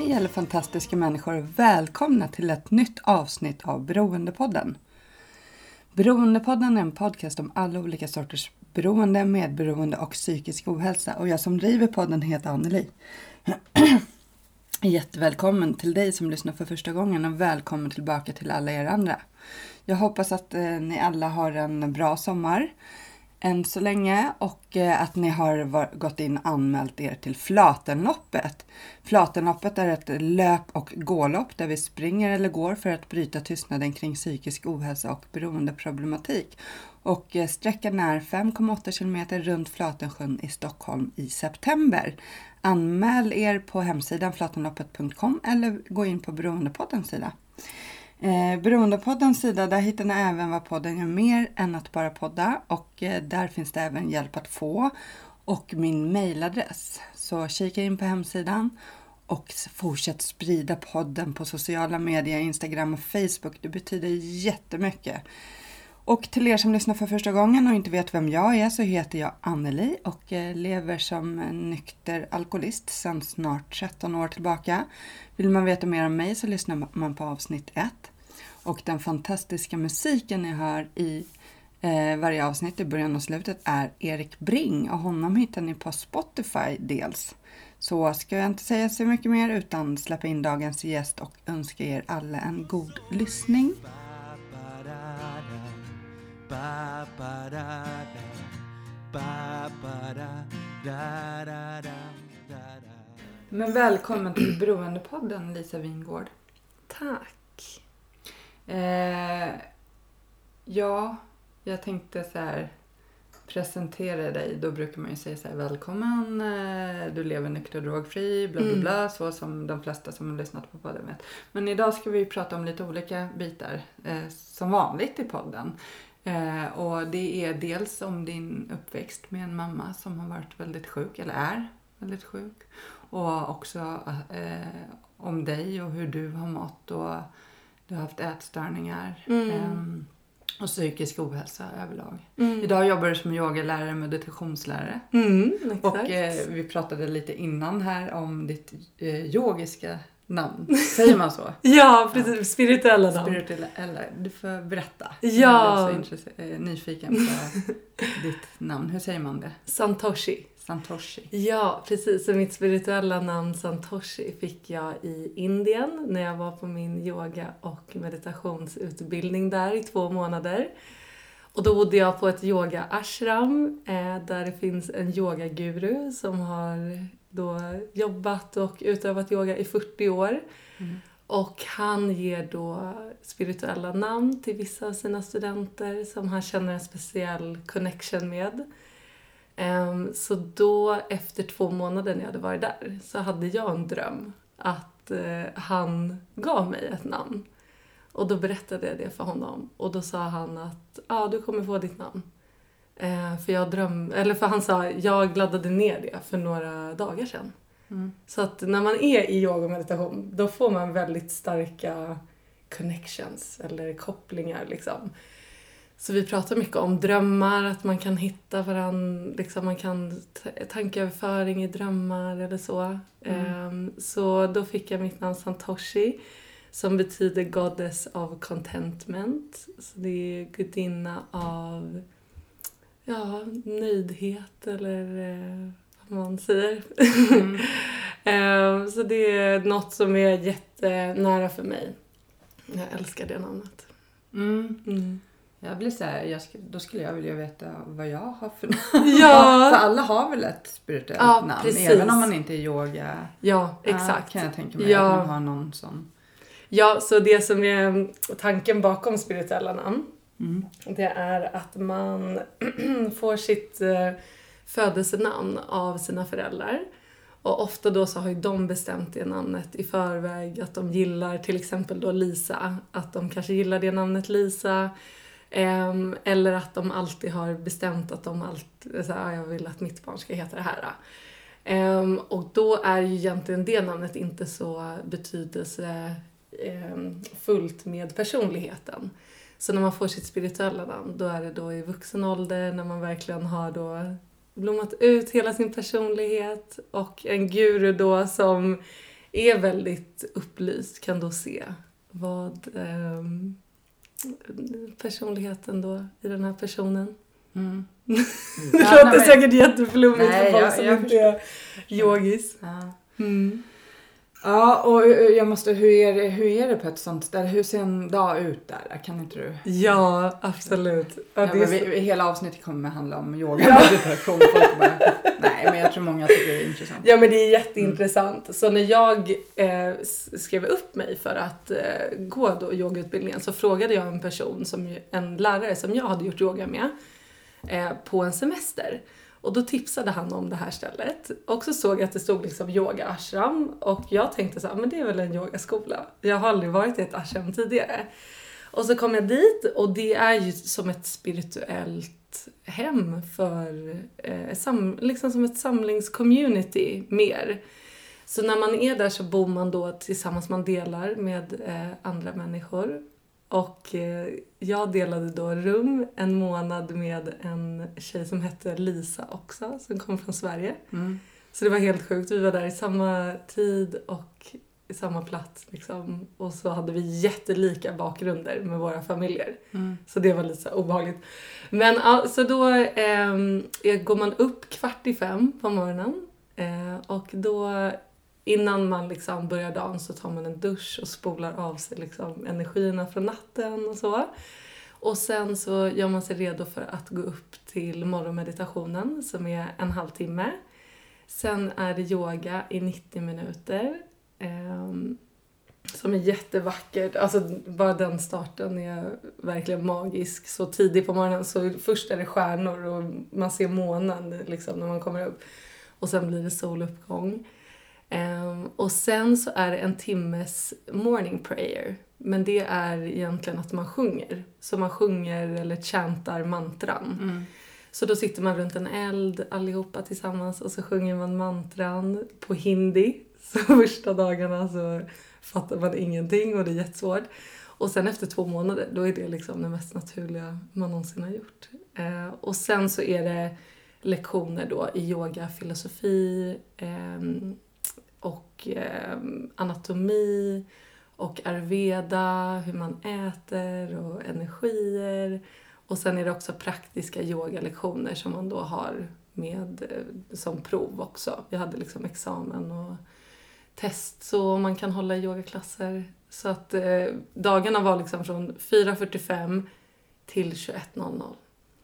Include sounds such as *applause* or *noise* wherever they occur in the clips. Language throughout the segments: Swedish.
Hej alla fantastiska människor! Välkomna till ett nytt avsnitt av Beroendepodden. Beroendepodden är en podcast om alla olika sorters beroende, medberoende och psykisk ohälsa. Och jag som driver podden heter Anneli. *clears throat* Jättevälkommen till dig som lyssnar för första gången och välkommen tillbaka till alla er andra. Jag hoppas att eh, ni alla har en bra sommar än så länge och eh, att ni har gått in och anmält er till Flatenloppet. Flatenloppet är ett löp och gålopp där vi springer eller går för att bryta tystnaden kring psykisk ohälsa och beroendeproblematik. Och eh, sträckan är 5,8 kilometer runt Flatensjön i Stockholm i september. Anmäl er på hemsidan flatenloppet.com eller gå in på Beroendepoddens sida. Eh, Beroendepoddens sida, där hittar ni även vad podden gör mer än att bara podda och eh, där finns det även hjälp att få och min mailadress. Så kika in på hemsidan och fortsätt sprida podden på sociala medier, Instagram och Facebook. Det betyder jättemycket. Och till er som lyssnar för första gången och inte vet vem jag är så heter jag Anneli och eh, lever som nykter alkoholist sedan snart 13 år tillbaka. Vill man veta mer om mig så lyssnar man på avsnitt 1. Och den fantastiska musiken ni hör i eh, varje avsnitt i början och slutet är Erik Bring och honom hittar ni på Spotify dels. Så ska jag inte säga så mycket mer utan släppa in dagens gäst och önska er alla en god lyssning. Men välkommen till Beroendepodden Lisa Wingård. Tack. Eh, ja, jag tänkte så här presentera dig. Då brukar man ju säga så här välkommen, eh, du lever nykter och drogfri, bla bla Mm. bla, så som de flesta som har lyssnat på podden vet. Men idag ska vi prata om lite olika bitar eh, som vanligt i podden. Eh, och det är dels om din uppväxt med en mamma som har varit väldigt sjuk, eller är väldigt sjuk. Och också eh, om dig och hur du har mått och du har haft ätstörningar. Mm. ehm, och psykisk ohälsa överlag. Mm. Idag jobbar du som yogalärare, meditationslärare. Mm. Och eh, vi pratade lite innan här om ditt eh, yogiska namn. Säger man så? *laughs* Ja, precis. Spirituella namn. Spirituella, du får berätta. Ja. Jag är så nyfiken på *laughs* ditt namn. Hur säger man det? Santoshi. Santoshi. Ja, precis. Så mitt spirituella namn Santoshi fick jag i Indien när jag var på min yoga och meditationsutbildning där i två månader. Och då bodde jag på ett yoga ashram eh, där det finns en yogaguru som har då jobbat och utövat yoga i 40 år. Mm. Och han ger då spirituella namn till vissa av sina studenter som han känner en speciell connection med. Ehm, Så då, efter två månader när jag hade varit där, så hade jag en dröm att eh, han gav mig ett namn. Och då berättade jag det för honom och då sa han att ja, du kommer få ditt namn. Eh, för jag dröm, eller för han sa, jag laddade ner det för några dagar sedan. Mm. Så att när man är i yoga och meditation, då får man väldigt starka connections eller kopplingar liksom. Så vi pratar mycket om drömmar, att man kan hitta varandra, liksom man kan tankeöverföring i drömmar eller så. Ehm, så då fick jag mitt namn Santoshi som betyder Goddess of Contentment. Så det är gudinna av ja, nöjdhet eller eh, vad man säger. Mm. *laughs* Ehm, så det är något som är jättenära för mig. Jag älskar det namnet. Mm. Mm. Jag blir så här, jag sk- då skulle jag vilja veta vad jag har för namn. *laughs* Ja. för alla har väl ett spirituellt Ja, namn? precis. Även om man inte är yoga. Ja, exakt. kan jag tänka mig Ja. att man har någon sån. Ja, så det som är tanken bakom spirituella namn, Mm. det är att man *clears throat* får sitt eh, födelsenamn av sina föräldrar. Och ofta då så har ju de bestämt det namnet i förväg, att de gillar till exempel då Lisa, att de kanske gillar det namnet Lisa. Eller att de alltid har bestämt att de alltid, så här, jag vill att mitt barn ska heta det här. Och då är ju egentligen det namnet inte så betydelsefullt med personligheten. Så när man får sitt spirituella namn, då är det då i vuxen ålder när man verkligen har då blommat ut hela sin personlighet och en guru då som är väldigt upplyst kan då se vad ehm, personligheten då i den här personen. Mm. *laughs* Det Ja, låter men- säkert jätteflummigt för folk som jag inte är yogis. Ja. Mm. Ja, och eh, jag måste, hur är, det, hur är det på ett sånt ställe? Hur ser en dag ut där? Kan inte du? Ja, absolut. Ja, Ja, så- vi, hela avsnittet kommer att handla om yoga och bara, nej, men jag tror många tycker det är intressant. Ja men det är jätteintressant. Så när jag eh, skrev upp mig för att eh, gå då yogautbildningen så frågade jag en person, som, en lärare som jag hade gjort yoga med, eh, på en semester. Och då tipsade han om det här stället. Och så såg jag att det stod liksom yoga ashram och jag tänkte så här, men det är väl en yogaskola. Jag har aldrig varit i ett ashram tidigare. Och så kom jag dit och det är ju som ett spirituellt hem för, eh, sam, liksom som ett samlingscommunity mer. Så när man är där så bor man då tillsammans, man delar med eh, andra människor. Och eh, jag delade då rum en månad med en tjej som hette Lisa också, som kom från Sverige. Mm. Så det var helt sjukt. Vi var där i samma tid och i samma plats. Liksom. Och så hade vi jättelika bakgrunder med våra familjer. Mm. Så det var lite så obehagligt. Men så då ehm, går man upp kvart i fem på morgonen. Eh, och då innan man liksom börjar dagen så tar man en dusch och spolar av sig liksom energierna från natten och så. Och sen så gör man sig redo för att gå upp till morgonmeditationen som är en halvtimme. Sen är det yoga i 90 minuter. Eh, som är jättevackert. Alltså bara den starten är verkligen magisk. Så tidigt på morgonen så först är det stjärnor och man ser månen liksom när man kommer upp. Och sen blir det soluppgång. Ehm, och sen så är det en timmes morning prayer. Men det är egentligen att man sjunger. Så man sjunger eller chantar mantran. Mm. Så då sitter man runt en eld allihopa tillsammans och så sjunger man mantran på hindi. *laughs* Så första dagarna så fattar man ingenting och det är jättesvårt. Och sen efter två månader, då är det liksom det mest naturliga man någonsin har gjort. Eh, och sen så är det lektioner då i yoga, filosofi ehm, och ehm, anatomi och ayurveda, hur man äter och energier. Och sen är det också praktiska yogalektioner som man då har med eh, som prov också. Vi hade liksom examen och test så man kan hålla yogaklasser. Så att eh, dagarna var liksom från 4.45 till 21.00.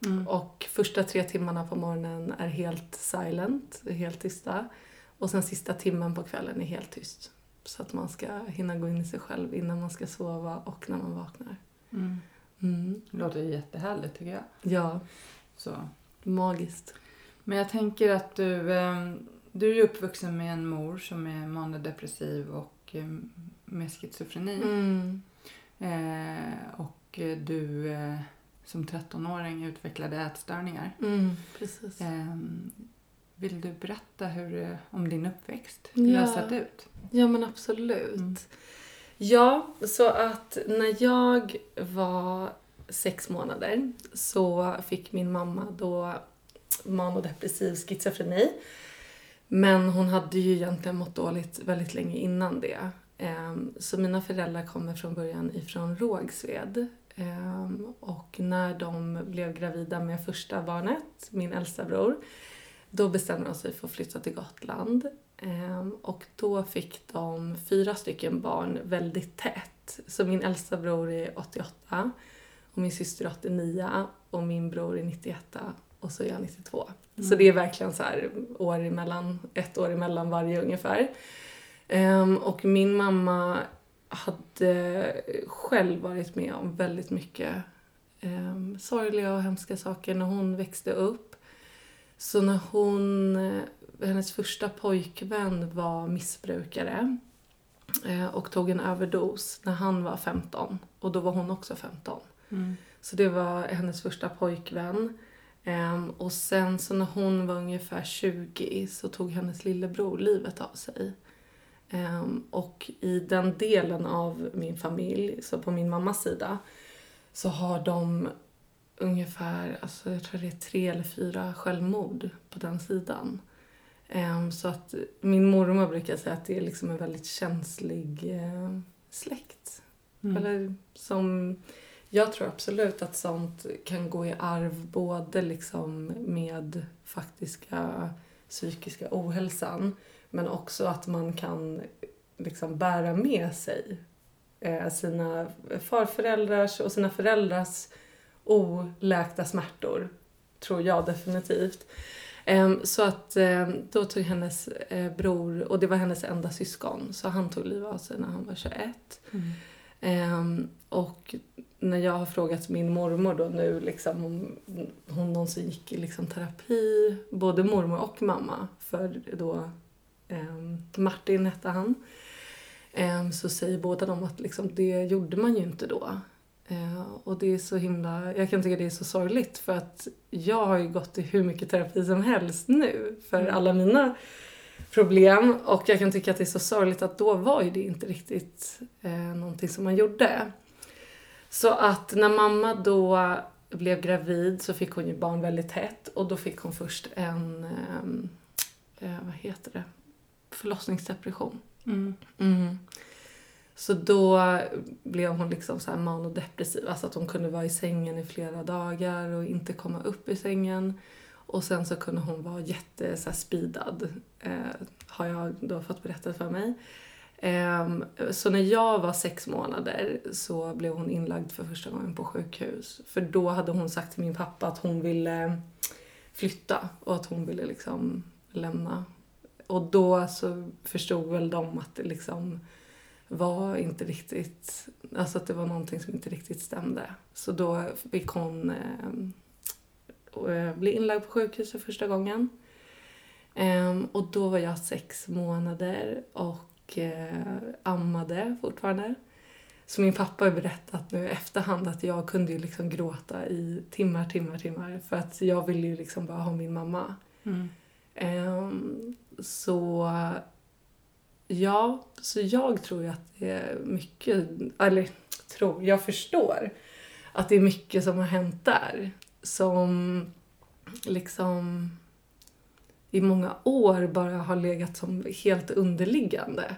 Mm. Och första tre timmarna på morgonen är helt silent, helt tysta. Och sen sista timmen på kvällen är helt tyst. Så att man ska hinna gå in i sig själv innan man ska sova och när man vaknar. Mm. Mm. Det låter jättehärligt tycker jag. Ja, Så. magiskt. Men jag tänker att du, eh, du är uppvuxen med en mor som är manodepressiv och eh, med schizofreni. Mm. Eh, och du eh, som 13-åring utvecklade ätstörningar. Mm, precis. Eh, vill du berätta hur, eh, om din uppväxt? Hur det Ja. har sett ut? Ja men absolut. Mm. Ja, så att när jag var sex månader så fick min mamma då manodepressiv schizofreni. Men hon hade ju egentligen mått dåligt väldigt länge innan det. Ehm, Så mina föräldrar kommer från början ifrån Rågsved. Ehm, Och när de blev gravida med första barnet, min äldsta bror, då bestämde de sig för att flytta till Gotland. Ehm, Och då fick de fyra stycken barn väldigt tätt. Så min äldsta bror är 88 och min syster är 89 och min bror är 91 och så är jag 92. Så det är verkligen så här år emellan, ett år emellan varje ungefär. Ehm, och min mamma hade själv varit med om väldigt mycket um, sorgliga och hemska saker när hon växte upp. Så när hon, eh, hennes första pojkvän var missbrukare eh, och tog en överdos när han var 15 och då var hon också 15. Mm. Så det var hennes första pojkvän. Ehm, och sen så när hon var ungefär 20 så tog hennes lillebror livet av sig. Ehm, och i den delen av min familj, så på min mammas sida, så har de ungefär, alltså jag tror det är tre eller fyra självmord på den sidan. Ehm, så att min mormor brukar säga att det är liksom en väldigt känslig eh, släkt. Mm. Eller som, jag tror absolut att sånt kan gå i arv både liksom med faktiska psykiska ohälsan men också att man kan liksom bära med sig eh, sina farföräldrars och sina föräldrars oläkta smärtor. Tror jag definitivt. Ehm, Så att ehm, då tog hennes eh, bror, och det var hennes enda syskon, så han tog livet av sig när han var 21. Mm. Ehm, och när jag har frågat min mormor då nu liksom om hon någonsin gick i liksom terapi, både mormor och mamma, för då Martin hette han, så säger båda de att liksom, det gjorde man ju inte då. Eh, och det är så himla, jag kan tycka det är så sorgligt för att jag har ju gått i hur mycket terapi som helst nu för Mm. alla mina problem och jag kan tycka att det är så sorgligt att då var ju det inte riktigt eh, någonting som man gjorde. Så att när mamma då blev gravid så fick hon ju barn väldigt tätt och då fick hon först en, ehm, eh, vad heter det, förlossningsdepression. Mm. Mm. Så då blev hon liksom så här manodepressiv, alltså att hon kunde vara i sängen i flera dagar och inte komma upp i sängen. Och sen så kunde hon vara jätte så speedad, eh, har jag då fått berättat för mig. Eh, så när jag var sex månader så blev hon inlagd för första gången på sjukhus. För då hade hon sagt till min pappa att hon ville flytta och att hon ville liksom lämna. Och då så förstod väl de att det liksom var inte riktigt, alltså att det var någonting som inte riktigt stämde. Så då fick hon eh, eh, bli inlagd på sjukhus för första gången. Ehm, och då var jag sex månader och eh, ammade fortfarande. Så min pappa har berättat nu efterhand att jag kunde ju liksom gråta i timmar, timmar, timmar. För att jag ville ju liksom bara ha min mamma. Mm. Ehm, så ja, så jag tror ju att det är mycket, eller tror, jag förstår att det är mycket som har hänt där som liksom i många år bara har legat som helt underliggande.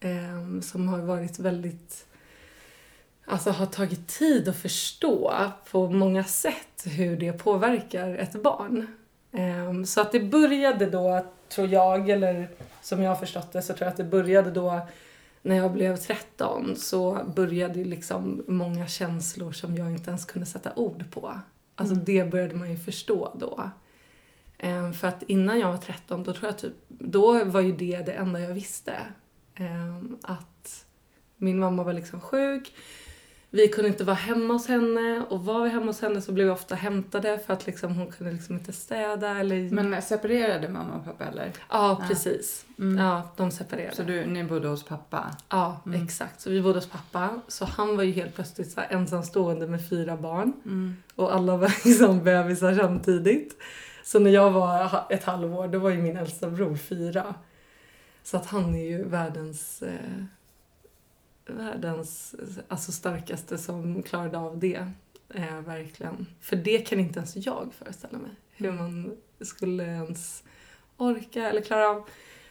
Eh, som har varit väldigt Alltså har tagit tid att förstå på många sätt hur det påverkar ett barn. Ehm, Så att det började då, tror jag, eller som jag har förstått det, så tror jag att det började då när jag blev 13 så började liksom många känslor som jag inte ens kunde sätta ord på. Alltså Mm. det började man ju förstå då. Ehm, För att innan jag var 13, då tror jag typ, då var ju det det enda jag visste. Ehm, Att min mamma var liksom sjuk. Vi kunde inte vara hemma hos henne och var vi hemma hos henne så blev vi ofta hämtade för att liksom, hon kunde liksom inte städa eller... Men separerade mamma och pappa eller? ja, Ja. precis. Mm. Ja, de separerade. Så du, ni bodde hos pappa? Ja, Mm. exakt. Så vi bodde hos pappa. Så han var ju helt plötsligt så ensamstående med fyra barn. Mm. Och alla var *laughs* liksom bebisar samtidigt. Så när jag var ett halvår, då var ju min äldsta bror fyra. Så att han är ju världens, eh, världens alltså starkaste som klarade av det. Eh, verkligen. För det kan inte ens jag föreställa mig. Hur man skulle ens orka eller klara av.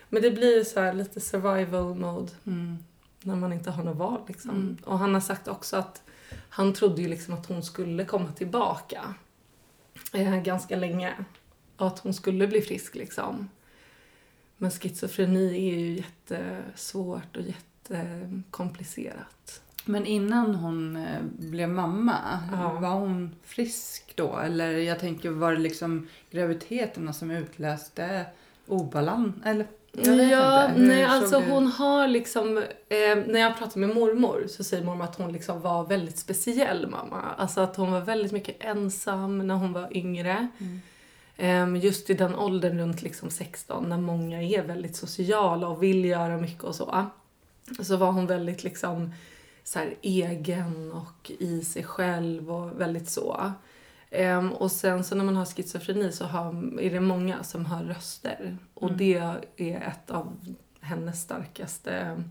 Men det blir ju så här lite survival mode Mm. när man inte har något val. Liksom. Mm. Och han har sagt också att han trodde ju liksom att hon skulle komma tillbaka eh, ganska länge. Och att hon skulle bli frisk liksom. Men schizofreni är ju jättesvårt och jättekomplicerat. Men innan hon eh, blev mamma, Ja. var hon frisk då? Eller jag tänker, var det liksom graviditeterna som utlöste obalans? Eller? Ja, nej alltså hon har liksom, eh, när jag pratar med mormor så säger mormor att hon liksom var väldigt speciell mamma. Alltså att hon var väldigt mycket ensam när hon var yngre. Mm. Ehm, just i den åldern runt liksom 16 när många är väldigt sociala och vill göra mycket och så. Så var hon väldigt liksom så här, egen och i sig själv och väldigt så. Um, och sen så när man har schizofreni så har, är det många som hör röster. Och Mm. det är ett av hennes starkaste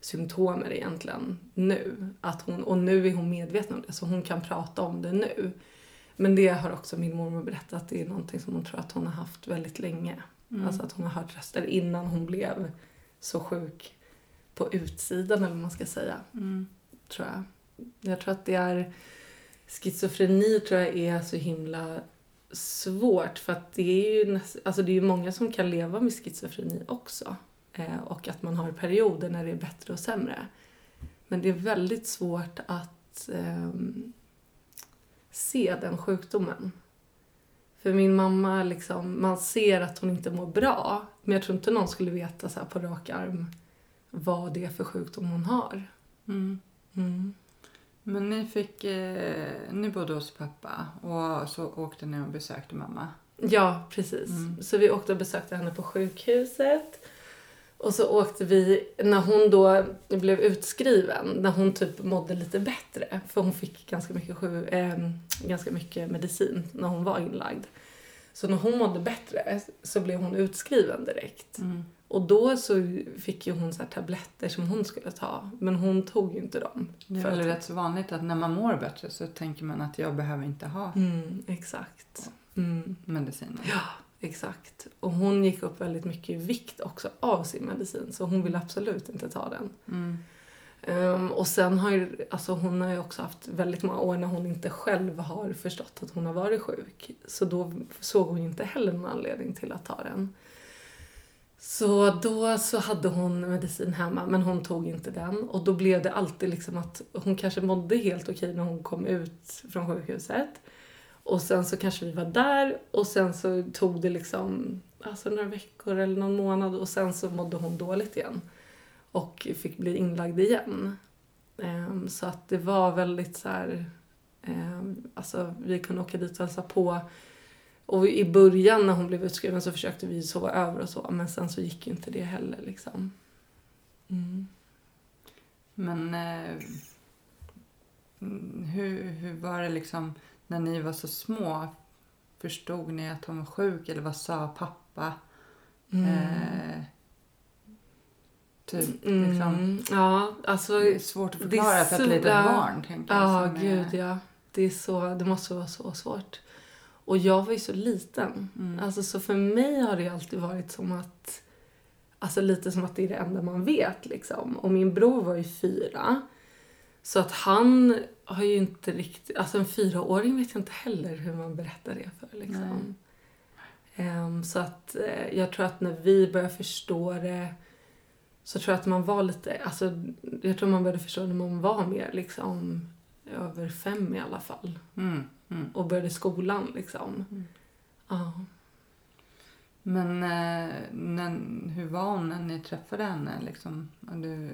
symptomer egentligen nu. Att hon, och nu är hon medveten om det så hon kan prata om det nu. Men det har också min mormor berättat att det är någonting som hon tror att hon har haft väldigt länge. Mm. Alltså att hon har hört röster innan hon blev så sjuk på utsidan eller vad man ska säga Mm. tror jag. Jag tror att det är... Schizofreni tror jag är så himla svårt för att det är ju, alltså det är ju många som kan leva med schizofreni också. Eh, och att man har perioder när det är bättre och sämre. Men det är väldigt svårt att ehm, se den sjukdomen. För min mamma, liksom, man ser att hon inte mår bra. Men jag tror inte någon skulle veta så på rak arm vad det är för sjukdom hon har. Mm. Mm. Men ni fick, eh, ni bodde hos pappa och så åkte ni och besökte mamma. Ja, precis. Mm. Så vi åkte och besökte henne på sjukhuset. Och så åkte vi, när hon då blev utskriven, när hon typ mådde lite bättre, för hon fick ganska mycket, eh, ganska mycket medicin när hon var inlagd. Så när hon mådde bättre så blev hon utskriven direkt. Mm. Och då så fick ju hon så tabletter som hon skulle ta, men hon tog ju inte dem. Det är väl att- rätt så vanligt att när man mår bättre så tänker man att jag behöver inte ha Mm, exakt. Mm. medicinen. Ja, exakt. Och hon gick upp väldigt mycket i vikt också av sin medicin så hon ville absolut inte ta den. Mm. Ehm, och sen har ju, alltså hon har ju också haft väldigt många år när hon inte själv har förstått att hon har varit sjuk. Så då såg hon inte heller någon anledning till att ta den. Så då så hade hon medicin hemma men hon tog inte den och då blev det alltid liksom att hon kanske mådde helt okej när hon kom ut från sjukhuset. Och sen så kanske vi var där och sen så tog det liksom alltså några veckor eller någon månad och sen så mådde hon dåligt igen. Och fick bli inlagd igen. Ehm, så att det var väldigt så här, ehm, alltså vi kunde åka dit och hälsa på. Och i början när hon blev utskriven så försökte vi sova över och så men sen så gick ju inte det heller liksom. Mm. Men eh, hur, hur var det liksom när ni var så små? Förstod ni att hon var sjuk eller vad sa pappa? Mm. Eh, typ liksom. Mm. Ja, alltså Det är svårt att förklara för ett litet barn. Tänker jag, Ja, som är- gud ja. Det, är så, det måste vara så svårt. Och jag var ju så liten. Mm. Alltså, så för mig har det alltid varit som att... Alltså lite som att det är det enda man vet liksom. Och min bror var ju fyra. Så att han har ju inte riktigt... Alltså en fyraåring vet jag inte heller hur man berättar det för liksom. Ehm, så att eh, jag tror att när vi började förstå det så tror jag att man var lite, alltså jag tror man började förstå när man var mer liksom över fem i alla fall. Mm, mm. Och började skolan liksom. Mm. Ja. Men eh, när, hur var hon när ni träffade henne? Liksom? Du,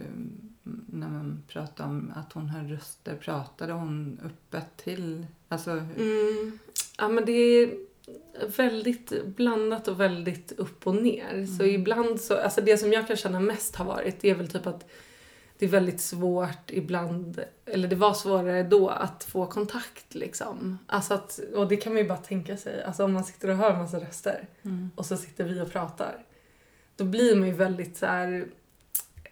när man pratade om att hon hör röster, pratade hon öppet till? Alltså, Mm. Ja men det är väldigt blandat och väldigt upp och ner. Så ibland så, alltså det som jag kan känna mest har varit det är väl typ att det är väldigt svårt ibland, eller det var svårare då att få kontakt liksom. Alltså att, och det kan man ju bara tänka sig, alltså om man sitter och hör en massa röster Mm. och så sitter vi och pratar. Då blir man ju väldigt så här,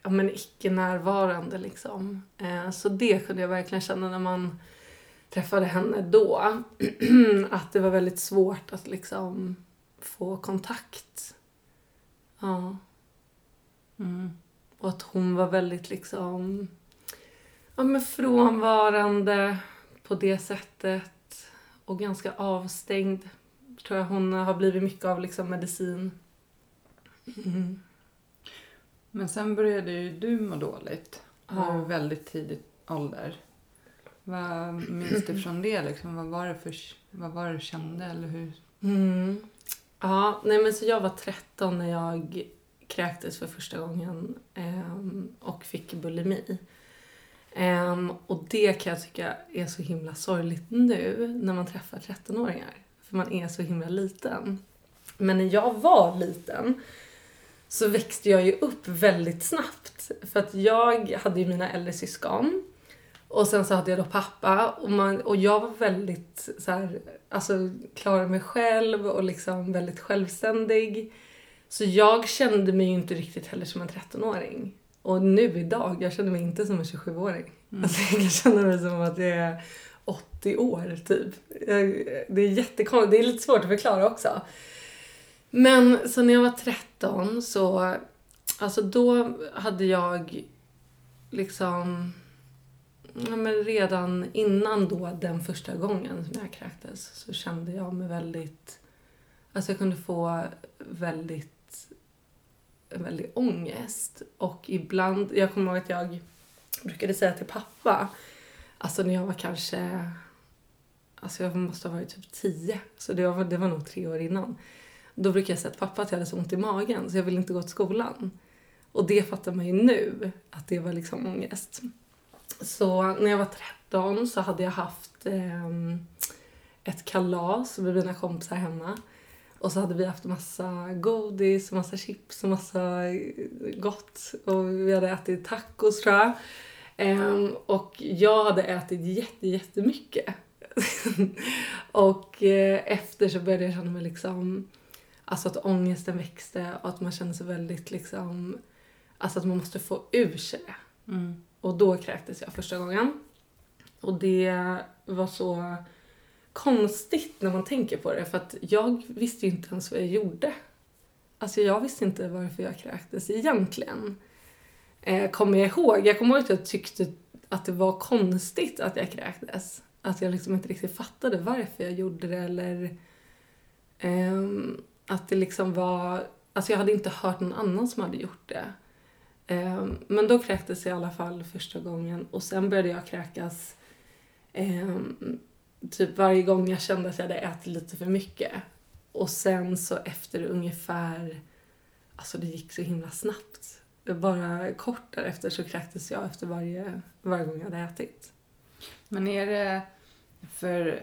ja men icke närvarande liksom. Eh, så det kunde jag verkligen känna när man träffade henne då. *clears throat* att det var väldigt svårt att liksom få kontakt. Ja. Mm. Och att hon var väldigt liksom ja, men frånvarande på det sättet. Och ganska avstängd. Tror jag hon har blivit mycket av liksom medicin. Mm. Men sen började ju du må dåligt. Ja. Ja. väldigt tidig ålder. Vad minns du från det? Liksom? Vad, var det för, vad var det du kände? Eller hur? Mm. Ja, nej men så jag var 13 när jag kräktes för första gången ehm, och fick bulimi. Ehm, och det kan jag tycka är så himla sorgligt nu när man träffar 13-åringar. för man är så himla liten. Men när jag var liten så växte jag ju upp väldigt snabbt. För att jag hade ju mina äldre syskon. Och sen så hade jag då pappa och, man, och jag var väldigt så här, alltså klarade mig själv och liksom väldigt självständig. Så jag kände mig ju inte riktigt heller som en 13-åring. Och nu idag, jag känner mig inte som en 27-åring. Mm. Alltså jag kan känna mig som att jag är 80 år typ. Det är jättekonstigt, det är lite svårt att förklara också. Men så när jag var 13 så, alltså då hade jag liksom, ja men redan innan då den första gången som jag kräktes så kände jag mig väldigt, alltså jag kunde få väldigt, en väldig ångest. Och ibland, jag kommer ihåg att jag brukade säga till pappa, alltså när jag var kanske, alltså jag måste ha varit typ 10, så det var, det var nog tre år innan. Då brukade jag säga till pappa att jag hade så ont i magen så jag ville inte gå till skolan. Och det fattar man ju nu, att det var liksom ångest. Så när jag var 13 så hade jag haft eh, ett kalas med mina kompisar hemma. Och så hade vi haft massa godis, och massa chips och massa gott. Och vi hade ätit tacos tror jag. Um, och jag hade ätit jätte, jättemycket. *laughs* och uh, efter så började jag känna mig liksom Alltså att ångesten växte och att man kände sig väldigt liksom... Alltså att man måste få ur sig det. Mm. Och då kräktes jag första gången. Och det var så konstigt när man tänker på det för att jag visste ju inte ens vad jag gjorde. Alltså jag visste inte varför jag kräktes egentligen. Eh, kommer jag ihåg. Jag kommer ihåg att jag tyckte att det var konstigt att jag kräktes. Att jag liksom inte riktigt fattade varför jag gjorde det eller... eh, att det liksom var... Alltså jag hade inte hört någon annan som hade gjort det. Eh, men då kräktes jag i alla fall första gången och sen började jag kräkas ehm, typ varje gång jag kände att jag hade ätit lite för mycket. Och sen så efter ungefär, alltså det gick så himla snabbt. Bara kort därefter så kräktes jag efter varje, varje gång jag hade ätit. Men är det för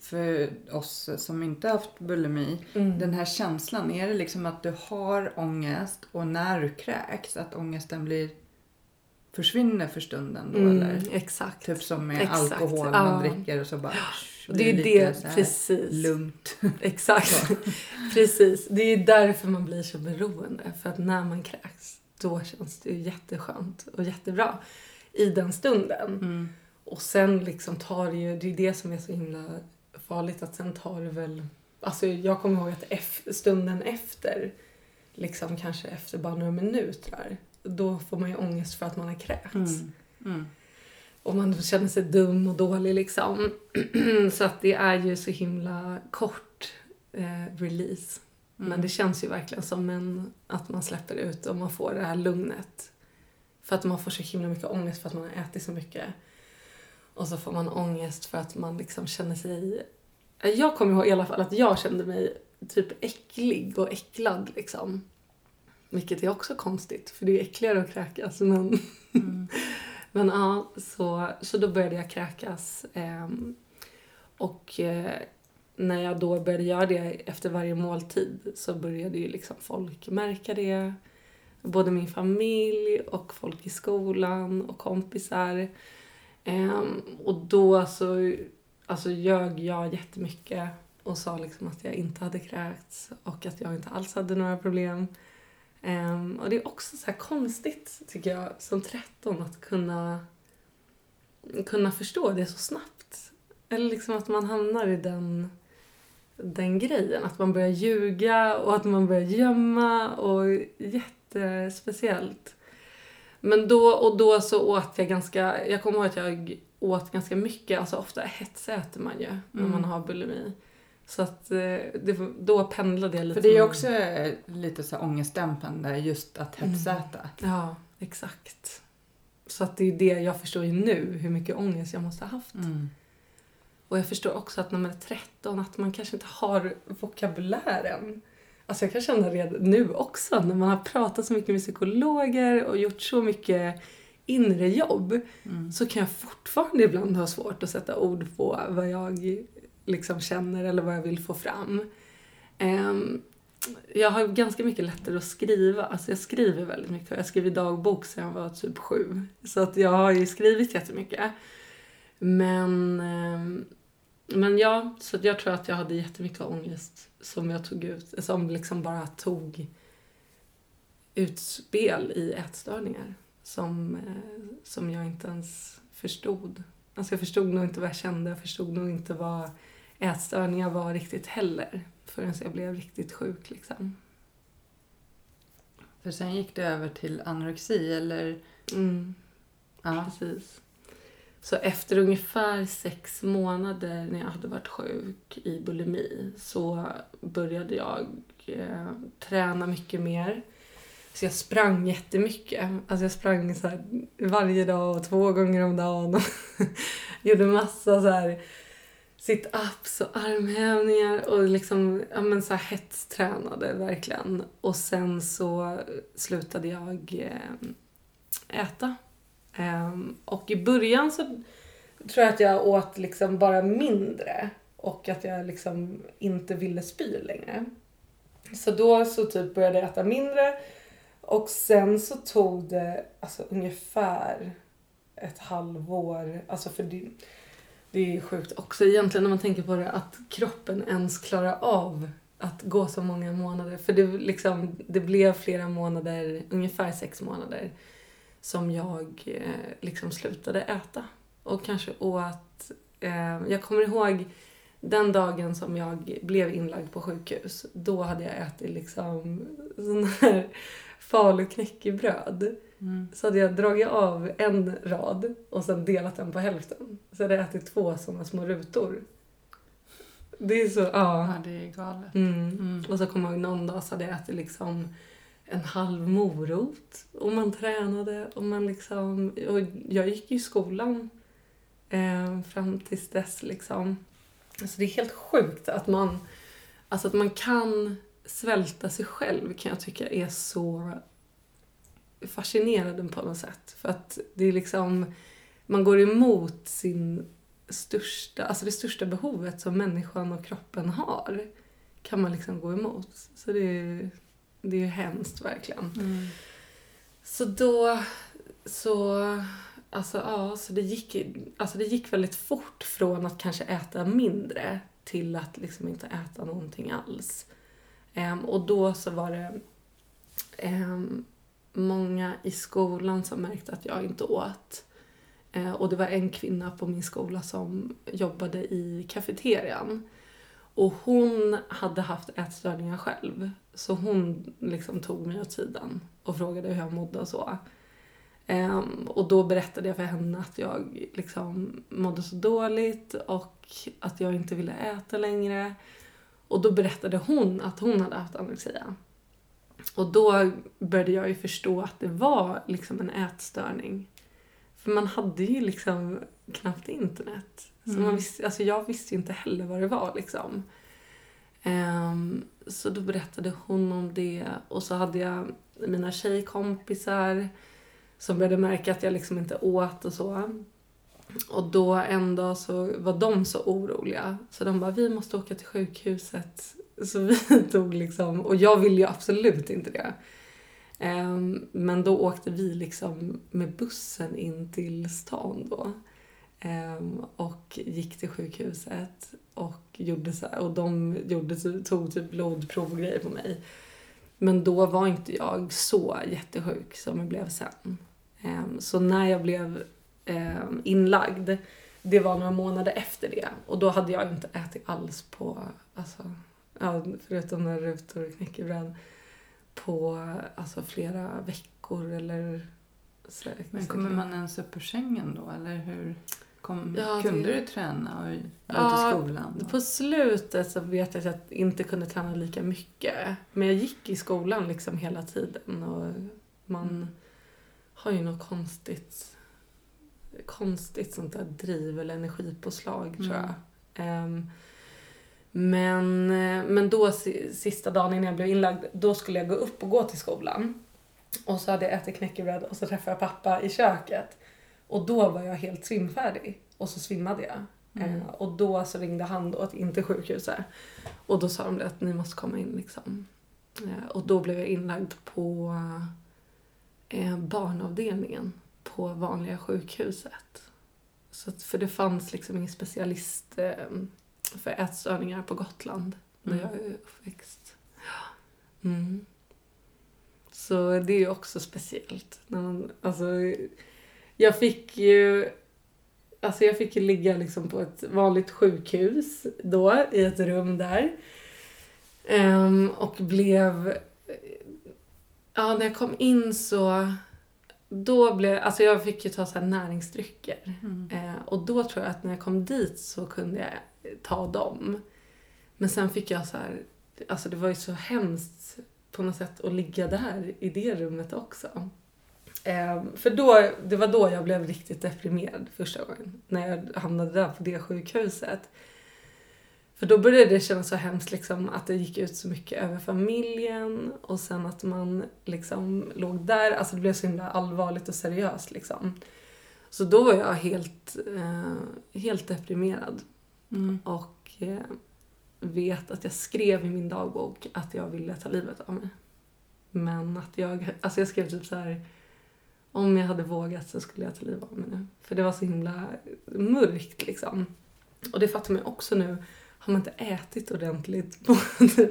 för oss som inte haft bulimi, mm. den här känslan, är det liksom att du har ångest och när du kräks, att ångesten blir försvinner för stunden då mm, eller? Exakt. Typ som med exakt. alkohol, ja. man dricker och så bara och det är det, det precis. lugnt. *laughs* Exakt. *laughs* precis. Det är därför man blir så beroende. För att när man kräks, då känns det ju jätteskönt och jättebra i den stunden. Mm. Och sen liksom tar det ju, det är det som är så himla farligt att sen tar det väl, alltså jag kommer ihåg att stunden efter, liksom kanske efter bara några minuter, då får man ju ångest för att man har kräkts. Mm. Mm. Och man känner sig dum och dålig liksom. *clears throat* så att det är ju så himla kort eh, release. Mm. Men det känns ju verkligen som en, att man släpper ut och man får det här lugnet. För att man får så himla mycket ångest för att man har ätit så mycket. Och så får man ångest för att man liksom känner sig... Jag kommer ihåg i alla fall att jag kände mig typ äcklig och äcklad liksom. Vilket är också konstigt, för det är äckligare att kräkas. Men, mm. *laughs* men ja, så, så då började jag kräkas. Eh, och eh, när jag då började göra det efter varje måltid så började ju liksom folk märka det. Både min familj och folk i skolan och kompisar. Um, och då så alltså, ljög jag jättemycket och sa liksom att jag inte hade kräkts och att jag inte alls hade några problem. Um, och det är också så konstigt, tycker jag, som 13 att kunna, kunna förstå det så snabbt. Eller liksom att man hamnar i den, den grejen. Att man börjar ljuga och att man börjar gömma och jättespeciellt. Men då och då så åt jag ganska, jag kommer ihåg att jag åt ganska mycket, alltså ofta hetsäter man ju mm. när man har bulimi. Så att eh, det, då pendlade jag lite. För det är också eh, lite så ångestdämpande just att mm. hetsäta. Mm. Ja, exakt. Så att det är det jag förstår ju nu, hur mycket ångest jag måste ha haft. Mm. Och jag förstår också att när man är 13 att man kanske inte har vokabulären. Alltså jag kan känna det nu också när man har pratat så mycket med psykologer och gjort så mycket inre jobb mm. så kan jag fortfarande ibland ha svårt att sätta ord på vad jag liksom känner eller vad jag vill få fram. Um, jag har ganska mycket lättare att skriva. Alltså jag skriver väldigt mycket. Jag skriver dagbok sedan jag var typ sju. Så att jag har ju skrivit jättemycket. Men, ehm, men ja, så jag tror att jag hade jättemycket ångest som jag tog ut, som liksom bara tog utspel i ätstörningar som, eh, som jag inte ens förstod. Alltså jag förstod nog inte vad jag kände, jag förstod nog inte vad ätstörningar var riktigt heller förrän jag blev riktigt sjuk liksom. För sen gick det över till anorexi eller? Mm, Ja. precis. Så efter ungefär sex månader när jag hade varit sjuk i bulimi så började jag eh, träna mycket mer. Så jag sprang jättemycket. Alltså jag sprang så varje dag och två gånger om dagen. Och *laughs* gjorde massa så här sit-ups och armhävningar och liksom ja, men så här hetstränade verkligen. Och sen så slutade jag eh, äta. Ehm, och i början så tror jag att jag åt liksom bara mindre och att jag liksom inte ville spy längre. Så då så typ började jag äta mindre och sen så tog det alltså ungefär ett halvår, alltså för det, det är ju sjukt också egentligen när man tänker på det att kroppen ens klarar av att gå så många månader. För det, liksom, det blev flera månader, ungefär sex månader, som jag eh, liksom slutade äta. Och kanske åt... Eh, jag kommer ihåg den dagen som jag blev inlagd på sjukhus. Då hade jag ätit liksom sån här *laughs* faluknäckebröd. Mm. Så hade jag dragit av en rad och sen delat den på hälften. Så hade jag ätit två såna små rutor. Det är så, ja. ja, det är galet. Mm. Mm. Och så kommer jag ihåg någon dag så hade jag ätit liksom en halv morot och man tränade och man liksom... Och jag gick ju i skolan eh, fram tills dess liksom. Alltså det är helt sjukt att man, alltså att man kan svälta sig själv kan jag tycka är så fascinerande på något sätt. För att det är liksom, man går emot sin största, alltså det största behovet som människan och kroppen har. Kan man liksom gå emot. Så det är, det är hemskt verkligen. Mm. Så då, så, alltså ja, så det gick, alltså det gick väldigt fort från att kanske äta mindre till att liksom inte äta någonting alls. Ehm, och då så var det ehm, många i skolan som märkte att jag inte åt. Eh, och det var en kvinna på min skola som jobbade i kafeterian. Och hon hade haft ätstörningar själv. Så hon liksom tog mig åt sidan och frågade hur jag mådde och så. Um, och då berättade jag för henne att jag liksom mådde så dåligt och att jag inte ville äta längre. Och då berättade hon att hon hade haft anorexia. Och då började jag ju förstå att det var liksom en ätstörning. För man hade ju liksom knappt internet. Så Mm. man visste, alltså jag visste ju inte heller vad det var liksom. Ehm, så då berättade hon om det och så hade jag mina tjejkompisar som började märka att jag liksom inte åt och så. Och då en dag så var de så oroliga så de bara vi måste åka till sjukhuset. Så vi *laughs* tog liksom, och jag ville ju absolut inte det. Ehm, men då åkte vi liksom med bussen in till stan då. Ehm, och gick till sjukhuset och gjorde så här, och de gjorde, tog typ blodprov och grejer på mig. Men då var inte jag så jättesjuk som jag blev sen. Ehm, så när jag blev inlagd, det var några månader efter det. Och då hade jag inte ätit alls på, alltså, ja, förutom några rutor och knäckebröd, på alltså, flera veckor eller så, Men kommer man ens upp ur sängen då? Eller hur kom, Ja, kunde det- du träna och gå till skolan? På slutet så vet jag att jag inte kunde träna lika mycket. Men jag gick i skolan liksom hela tiden och man Mm. har ju något konstigt, konstigt sånt där driv eller energipåslag tror Mm. jag. Ehm, men, eh, men då si- sista dagen innan jag blev inlagd, då skulle jag gå upp och gå till skolan. Och så hade jag ätit knäckebröd och så träffade jag pappa i köket. Och då var jag helt svimfärdig. Och så svimmade jag. Mm. Eh, och då så ringde han då till inte sjukhuset. Och då sa de att ni måste komma in liksom. Eh, och då blev jag inlagd på eh, barnavdelningen på vanliga sjukhuset. Så att, för det fanns liksom ingen specialist för ätstörningar på Gotland där Mm. jag är uppväxt. Mm. Så det är ju också speciellt. När man, alltså, jag fick ju Alltså jag fick ju ligga liksom på ett vanligt sjukhus då, i ett rum där. Ehm, och blev... Ja, när jag kom in så... Då blev... Alltså jag fick ju ta så här näringsdrycker. Mm. Eh, och då tror jag att när jag kom dit så kunde jag ta dem. Men sen fick jag så här... Alltså det var ju så hemskt på något sätt att ligga där i det rummet också. Ehm, för då, det var då jag blev riktigt deprimerad första gången. När jag hamnade där på det sjukhuset. För då började det kännas så hemskt liksom, att det gick ut så mycket över familjen och sen att man liksom låg där. Alltså det blev så himla allvarligt och seriöst liksom. Så då var jag helt, eh, helt deprimerad Mm. och eh, vet att jag skrev i min dagbok att jag ville ta livet av mig. Men att jag, alltså jag skrev typ så här om jag hade vågat så skulle jag ta livet av mig nu. För det var så himla mörkt liksom. Och det fattar man ju också nu. Har man inte ätit ordentligt på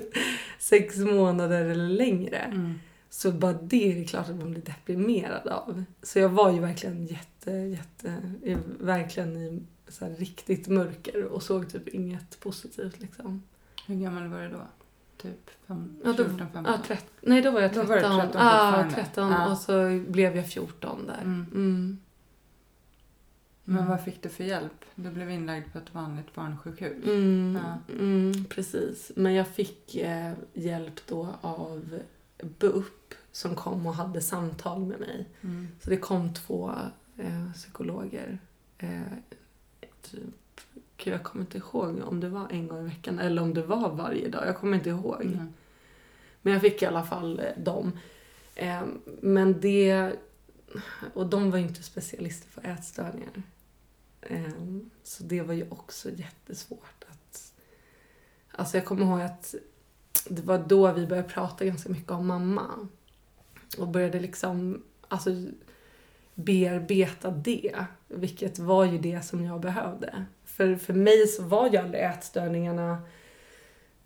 *laughs* sex månader eller längre Mm. så bara det är det klart att man blir deprimerad av. Så jag var ju verkligen jätte, jätte, verkligen i så riktigt mörker och såg typ inget positivt liksom. Hur gammal var du då? Typ fem, Ja, då- 14, 15? Ja, trett, nej då var jag Då 13. var du 13 ja, fortfarande. 13 Ja. och så blev jag 14 där. Mm. Mm. Men vad fick du för hjälp? Du blev inlagd på ett vanligt barnsjukhus. Mm, Ja. mm, precis. Men jag fick eh, hjälp då av BUP som kom och hade samtal med mig. Mm. Så det kom två eh, psykologer. Eh, typ, gud, jag kommer inte ihåg om det var en gång i veckan eller om det var varje dag. Jag kommer inte ihåg. Mm. Men jag fick i alla fall eh, dem. Eh, men det... Och de var ju inte specialister på ätstörningar. Eh, så det var ju också jättesvårt att... Alltså jag kommer ihåg att det var då vi började prata ganska mycket om mamma. Och började liksom alltså, bearbeta det. Vilket var ju det som jag behövde. För, för mig så var ju aldrig ätstörningarna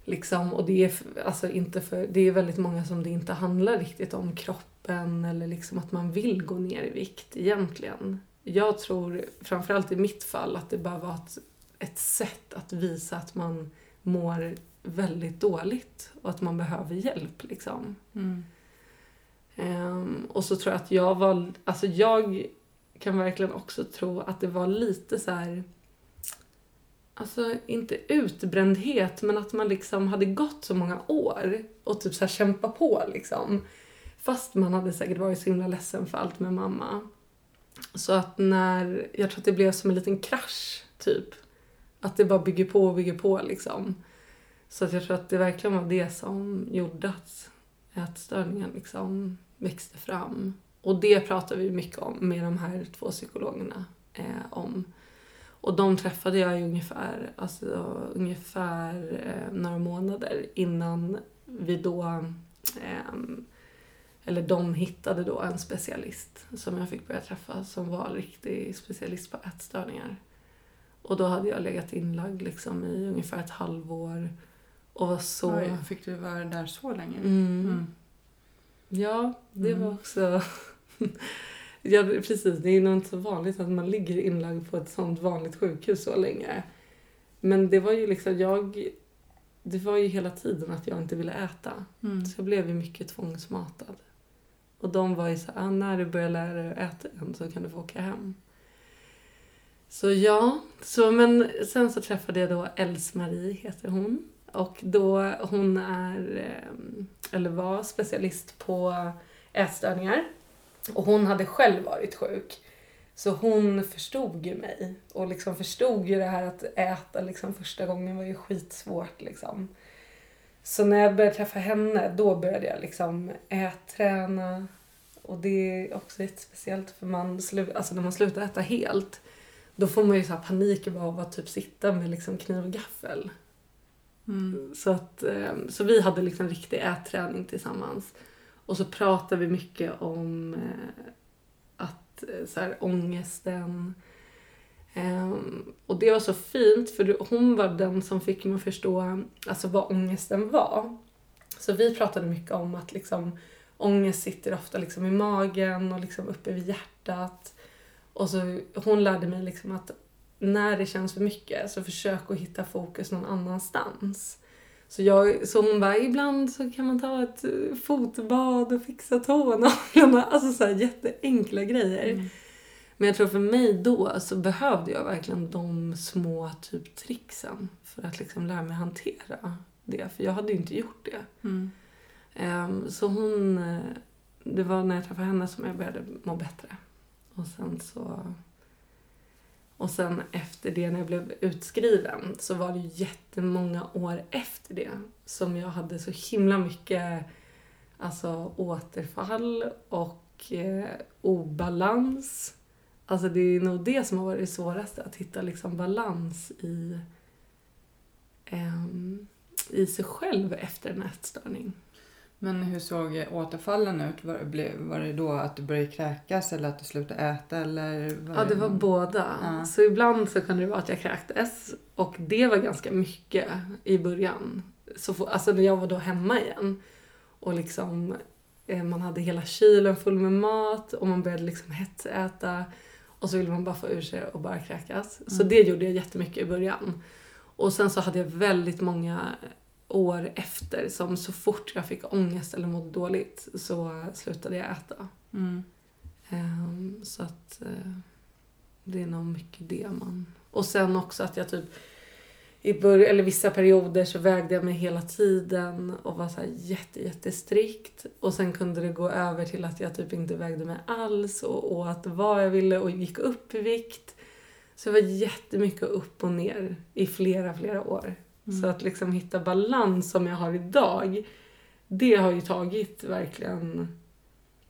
Liksom, och det är, alltså inte för, det är väldigt många som det inte handlar riktigt om kroppen eller liksom att man vill gå ner i vikt egentligen. Jag tror, framförallt i mitt fall, att det bara var ett, ett sätt att visa att man mår väldigt dåligt och att man behöver hjälp. Liksom. Mm. Ehm, och så tror jag att jag var, alltså jag kan verkligen också tro att det var lite så här, alltså inte utbrändhet men att man liksom hade gått så många år och typ så här kämpa på liksom. Fast man hade säkert varit så himla ledsen för allt med mamma. Så att när, jag tror att det blev som en liten krasch typ. Att det bara bygger på och bygger på liksom. Så att jag tror att det verkligen var det som gjorde att ätstörningen liksom växte fram. Och det pratar vi mycket om med de här två psykologerna eh, om. Och de träffade jag ungefär, alltså, ungefär eh, några månader innan vi då... ehm, eller de hittade då en specialist som jag fick börja träffa som var riktig specialist på ätstörningar. Och då hade jag legat inlagd liksom i ungefär ett halvår och var så... Oj, fick du vara där så länge? Mm. Mm. Ja, det Mm. var också... *laughs* ja, precis. Det är nog inte så vanligt att man ligger inlagd på ett sånt vanligt sjukhus så länge. Men det var ju liksom, jag... Det var ju hela tiden att jag inte ville äta. Mm. Så jag blev ju mycket tvångsmatad. Och de var ju så ah, när du börjar lära dig att äta igen så kan du få åka hem. Så ja, så, men sen så träffade jag då Els-Marie, heter hon. Och då, hon är, eh, eller var specialist på ätstörningar. Och hon hade själv varit sjuk. Så hon förstod ju mig. Och liksom förstod ju det här att äta liksom första gången var ju skitsvårt liksom. Så när jag började träffa henne, då började jag liksom ätträna. Och det är också jättespeciellt för man slu- alltså när man slutar äta helt, då får man ju så panik av att typ sitta med liksom kniv och gaffel. Mm. Så, att, eh, så vi hade liksom riktig ätträning tillsammans. Och så pratade vi mycket om eh, att eh, så här, ångesten. Ehm, och det var så fint för hon var den som fick mig att förstå alltså, vad ångesten var. Så vi pratade mycket om att liksom, ångest sitter ofta liksom i magen och liksom uppe vid hjärtat. Och så, hon lärde mig liksom att när det känns för mycket så försök att hitta fokus någon annanstans. Så, jag, så hon bara, ibland så kan man ta ett eh, fotbad och fixa tånaglarna. *laughs* Alltså så här jätteenkla grejer. Mm. Men jag tror för mig då så behövde jag verkligen de små typ tricksen för att liksom lära mig hantera det. För jag hade ju inte gjort det. Mm. Ehm, så hon... eh, Det var när jag träffade henne som jag började må bättre. Och sen så... Och sen efter det, när jag blev utskriven, så var det ju jättemånga år efter det som jag hade så himla mycket alltså, återfall och eh, obalans. Alltså det är nog det som har varit det svåraste, att hitta liksom balans i, eh, i sig själv efter en ätstörning. Men hur såg återfallen ut? Var, var det då att du började kräkas eller att du slutade äta? Eller var Ja, det var båda. Ja. Så ibland så kunde det vara att jag kräktes och det var ganska mycket i början. Så, alltså när jag var då hemma igen och liksom eh, man hade hela kylen full med mat och man började liksom hetsäta och så ville man bara få ur sig och bara kräkas. Så Mm. det gjorde jag jättemycket i början. Och sen så hade jag väldigt många år efter som så fort jag fick ångest eller mådde dåligt så slutade jag äta. Mm. Ehm, så att eh, det är nog mycket det man... Och sen också att jag typ i början, eller vissa perioder så vägde jag mig hela tiden och var så här jätte, jättestrikt. Och sen kunde det gå över till att jag typ inte vägde mig alls och åt vad jag ville och gick upp i vikt. Så det var jättemycket upp och ner i flera, flera år. Mm. Så att liksom hitta balans som jag har idag, det har ju tagit verkligen,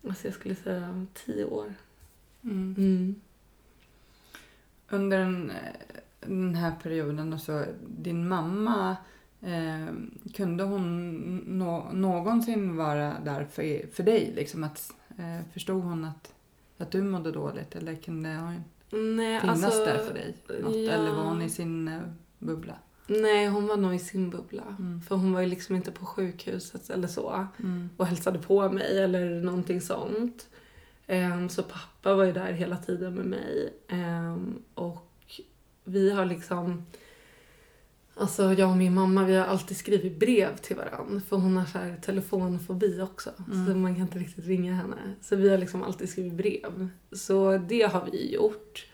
alltså jag skulle säga tio år. Mm. Mm. Under den, den här perioden, och så, din mamma, eh, kunde hon nå, någonsin vara där för, för dig? Liksom att, eh, förstod hon att, att du mådde dåligt eller kunde hon Nej, finnas alltså, där för dig? Något? ja. Eller var hon i sin eh, bubbla? Nej, hon var nog i sin bubbla. Mm. För hon var ju liksom inte på sjukhuset eller så Mm. och hälsade på mig eller någonting sånt. Ehm, så pappa var ju där hela tiden med mig. Ehm, och vi har liksom... Alltså jag och min mamma vi har alltid skrivit brev till varandra för hon har så här telefonfobi också. Så Mm. man kan inte riktigt ringa henne. Så vi har liksom alltid skrivit brev. Så det har vi gjort.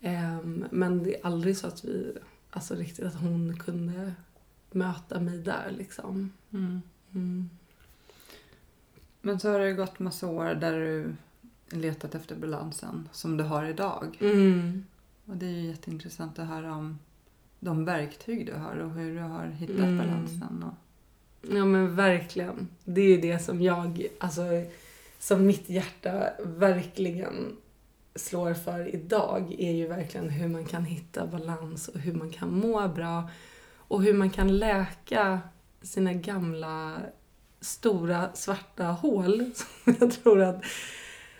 Ehm, men det är aldrig så att vi, alltså riktigt att hon kunde möta mig där liksom. Mm. Mm. Men så har det gått massa år där du letat efter balansen som du har idag. Mm. Och det är ju jätteintressant att höra om de verktyg du har och hur du har hittat Mm. balansen. Och, Ja men verkligen. Det är det som jag, alltså som mitt hjärta verkligen slår för idag är ju verkligen hur man kan hitta balans och hur man kan må bra och hur man kan läka sina gamla stora svarta hål *laughs* som jag tror att,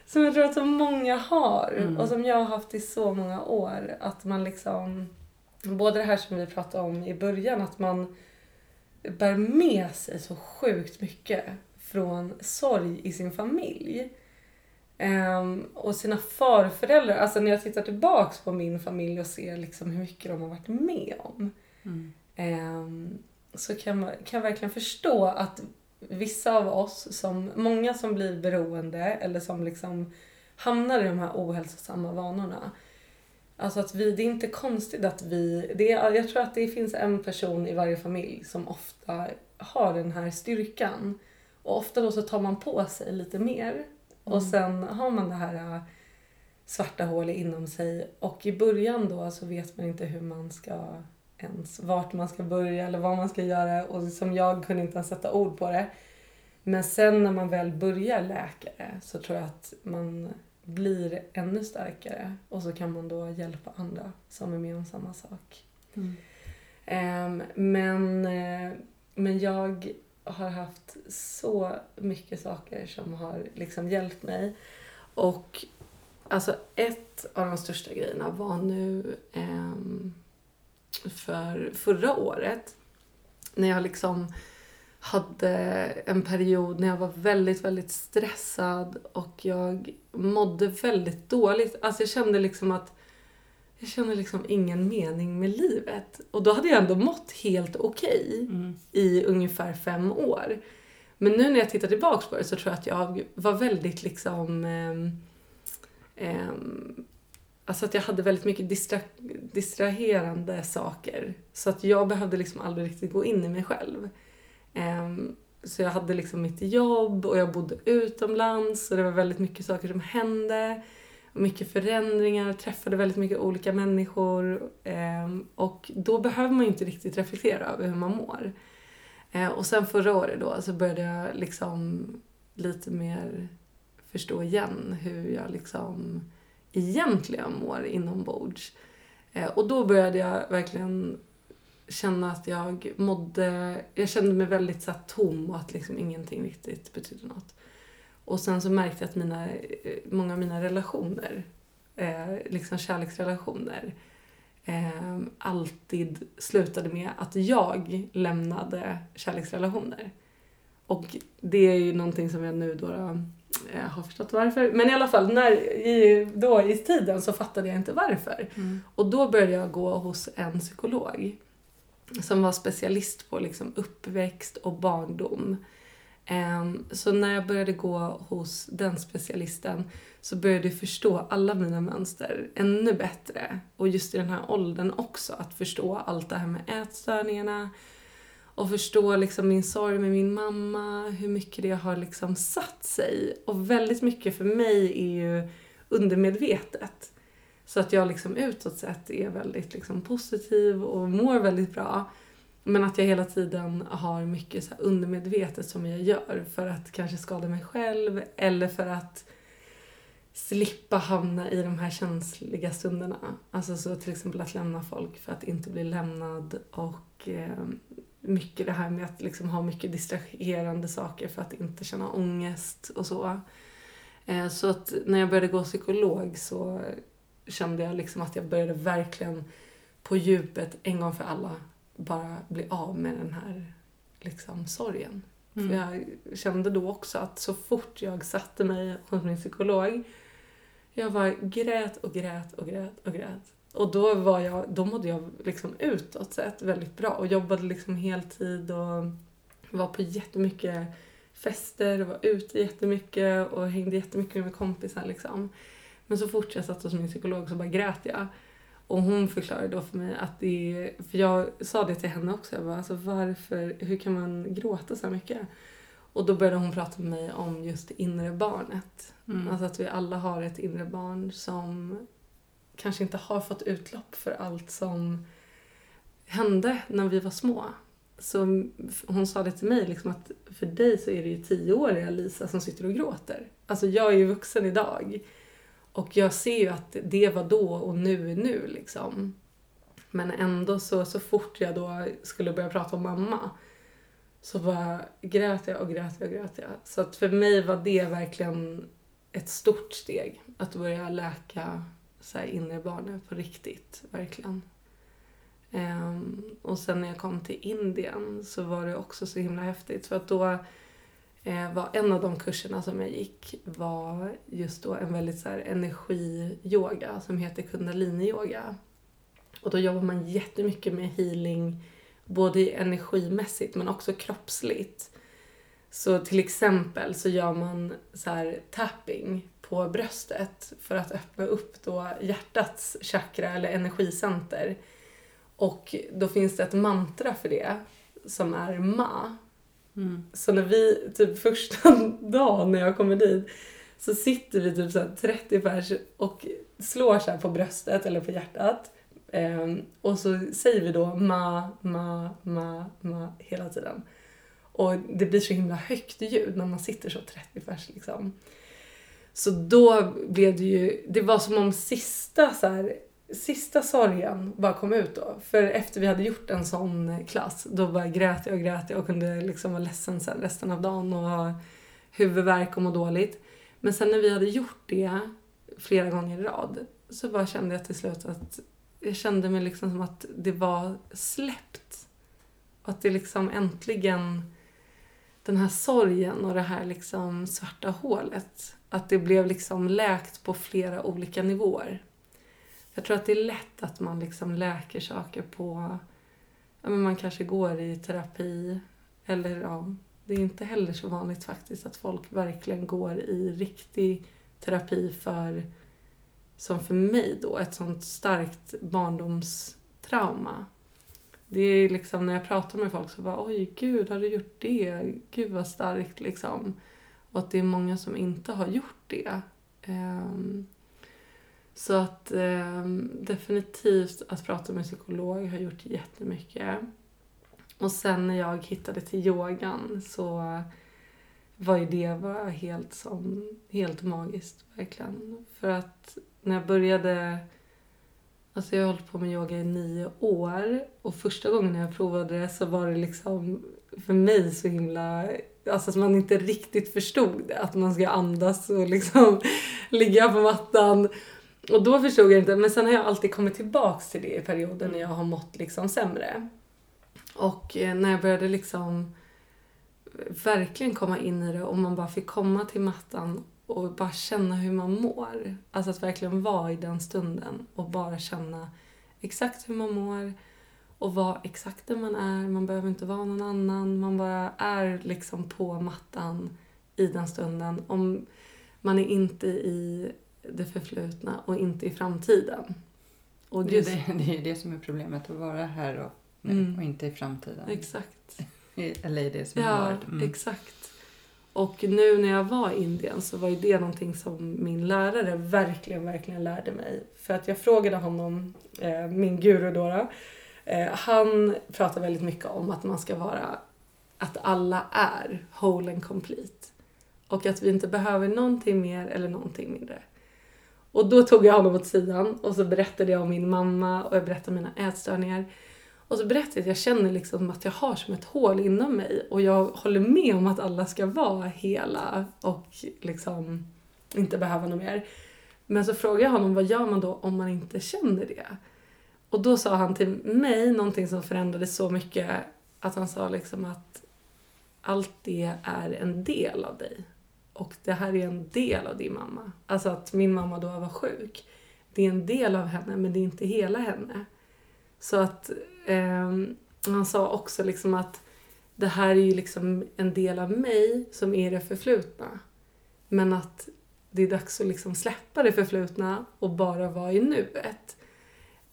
som jag tror att så många har Mm. och som jag har haft i så många år. Att man liksom, både det här som vi pratade om i början, att man bär med sig så sjukt mycket från sorg i sin familj. Ehm, och sina farföräldrar, alltså när jag tittar tillbaks på min familj och ser liksom hur mycket de har varit med om. mm. Ehm, så kan, man, kan jag verkligen förstå att vissa av oss, som, många som blir beroende eller som liksom hamnar i de här ohälsosamma vanorna. Alltså att vi, det är inte konstigt att vi, det är, jag tror att det finns en person i varje familj som ofta har den här styrkan. Och ofta då så tar man på sig lite mer. Och Mm. sen har man det här äh, svarta hålet inom sig. Och i början då så vet man inte hur man ska ens, vart man ska börja eller vad man ska göra. Och som jag kunde inte ens sätta ord på det. Men sen när man väl börjar läka det så tror jag att man blir ännu starkare och så kan man då hjälpa andra som är med om samma sak. Mm. Ehm, men, eh, men jag har haft så mycket saker som har liksom hjälpt mig. Och alltså ett av de största grejerna var nu eh, för förra året när jag liksom hade en period när jag var väldigt, väldigt stressad och jag mådde väldigt dåligt. Alltså jag kände liksom att jag kände liksom ingen mening med livet. Och då hade jag ändå mått helt okej Mm. i ungefär fem år. Men nu när jag tittar tillbaks på det så tror jag att jag var väldigt liksom... ehm, ehm, alltså att jag hade väldigt mycket distra- distraherande saker. Så att jag behövde liksom aldrig riktigt gå in i mig själv. Ehm, så jag hade liksom mitt jobb och jag bodde utomlands och det var väldigt mycket saker som hände. Mycket förändringar, träffade väldigt mycket olika människor. Ehm, och då behöver man ju inte riktigt reflektera över hur man mår. Eh, och sen förra året då så började jag liksom lite mer förstå igen hur jag liksom egentligen mår inombords. Eh, och då började jag verkligen känna att jag mådde, jag kände mig väldigt så tom och att liksom ingenting riktigt betydde något. Och sen så märkte jag att mina, eh, många av mina relationer, eh, liksom kärleksrelationer, eh, alltid slutade med att jag lämnade kärleksrelationer. Och det är ju någonting som jag nu då, då eh, har förstått varför. Men i alla fall, när, i, då i tiden så fattade jag inte varför. Mm. Och då började jag gå hos en psykolog som var specialist på liksom uppväxt och barndom. Ehm, så när jag började gå hos den specialisten så började jag förstå alla mina mönster ännu bättre. Och just i den här åldern också, att förstå allt det här med ätstörningarna och förstå liksom min sorg med min mamma, hur mycket det har liksom satt sig. Och väldigt mycket för mig är ju undermedvetet. Så att jag liksom utåt sett är väldigt liksom positiv och mår väldigt bra. Men att jag hela tiden har mycket så här undermedvetet som jag gör för att kanske skada mig själv eller för att slippa hamna i de här känsliga stunderna. Alltså så till exempel att lämna folk för att inte bli lämnad och eh, mycket det här med att liksom ha mycket distraherande saker för att inte känna ångest och så. Eh, så att när jag började gå psykolog så kände jag liksom att jag började verkligen på djupet en gång för alla bara bli av med den här liksom sorgen. Mm. För jag kände då också att så fort jag satte mig hos min psykolog, jag bara grät och grät och grät och grät. Och då, var jag, då mådde jag liksom utåt sett väldigt bra och jobbade liksom heltid och var på jättemycket fester och var ute jättemycket och hängde jättemycket med kompisar liksom. Men så fort jag satt hos min psykolog så bara grät jag. Och hon förklarade då för mig att det är, för jag sa det till henne också, jag bara, alltså varför, hur kan man gråta så här mycket? Och då började hon prata med mig om just det inre barnet. Mm. Alltså att vi alla har ett inre barn som kanske inte har fått utlopp för allt som hände när vi var små. Så hon sa det till mig liksom att för dig så är det ju tioåriga Lisa som sitter och gråter. Alltså jag är ju vuxen idag. Och jag ser ju att det var då och nu är nu liksom. Men ändå så, så fort jag då skulle börja prata om mamma så bara grät jag och grät jag och grät jag. Så att för mig var det verkligen ett stort steg. Att börja läka så här inre barnet på riktigt, verkligen. Um, och sen när jag kom till Indien så var det också så himla häftigt för att då Eh, var en av de kurserna som jag gick var just då en väldigt så här energiyoga som heter kundaliniyoga. Och då jobbar man jättemycket med healing både energimässigt men också kroppsligt. Så till exempel så gör man så här tapping på bröstet för att öppna upp då hjärtats chakra eller energicenter. Och då finns det ett mantra för det som är ma. Mm. Så när vi, typ första *laughs* dagen när jag kommer dit, så sitter vi typ så här 30 pers och slår så här på bröstet eller på hjärtat. Ehm, och så säger vi då ma, ma, ma, ma hela tiden. Och det blir så himla högt ljud när man sitter så 30 pers liksom. Så då blev det ju, det var som om sista så här, sista sorgen bara kom ut då. För efter vi hade gjort en sån klass, då bara grät jag och grät jag och kunde liksom vara ledsen sen resten av dagen och ha huvudvärk och må dåligt. Men sen när vi hade gjort det flera gånger i rad så bara kände jag till slut att jag kände mig liksom som att det var släppt. Att det liksom äntligen, den här sorgen och det här liksom svarta hålet, att det blev liksom läkt på flera olika nivåer. Jag tror att det är lätt att man liksom läker saker på, ja men man kanske går i terapi eller ja, det är inte heller så vanligt faktiskt att folk verkligen går i riktig terapi för, som för mig då, ett sånt starkt barndomstrauma. Det är liksom när jag pratar med folk så bara oj gud har du gjort det? Gud vad starkt liksom. Och att det är många som inte har gjort det. Um, så att eh, definitivt att prata med psykolog har gjort jättemycket. Och sen när jag hittade till yogan så var ju det bara helt, som, helt magiskt, verkligen. För att när jag började... Alltså jag har hållit på med yoga i nio år och första gången jag provade det så var det liksom för mig så himla... Alltså att man inte riktigt förstod det. Att man ska andas och liksom *laughs* ligga på mattan. Och då förstod jag inte. Men sen har jag alltid kommit tillbaks till det i perioder när jag har mått liksom sämre. Och eh, när jag började liksom verkligen komma in i det och man bara fick komma till mattan och bara känna hur man mår. Alltså att verkligen vara i den stunden och bara känna exakt hur man mår och vara exakt där man är. Man behöver inte vara någon annan. Man bara är liksom på mattan i den stunden. Om man är inte i det förflutna och inte i framtiden. Och det, det, det är det som är problemet, att vara här och nu mm. och inte i framtiden. Exakt. Eller *laughs* i det som ja, har varit. Mm. exakt. Och nu när jag var i Indien så var ju det någonting som min lärare verkligen, verkligen lärde mig. För att jag frågade honom, eh, min guru då, eh, han pratar väldigt mycket om att man ska vara, att alla är whole and complete. Och att vi inte behöver någonting mer eller någonting mindre. Och då tog jag honom åt sidan och så berättade jag om min mamma och jag berättade om mina ätstörningar. Och så berättade jag att jag känner liksom att jag har som ett hål inom mig och jag håller med om att alla ska vara hela och liksom inte behöva något mer. Men så frågade jag honom vad gör man då om man inte känner det? Och då sa han till mig någonting som förändrades så mycket att han sa liksom att allt det är en del av dig. Och det här är en del av din mamma. Alltså att min mamma då var sjuk. Det är en del av henne men det är inte hela henne. Så att eh, han sa också liksom att det här är ju liksom en del av mig som är det förflutna. Men att det är dags att liksom släppa det förflutna och bara vara i nuet.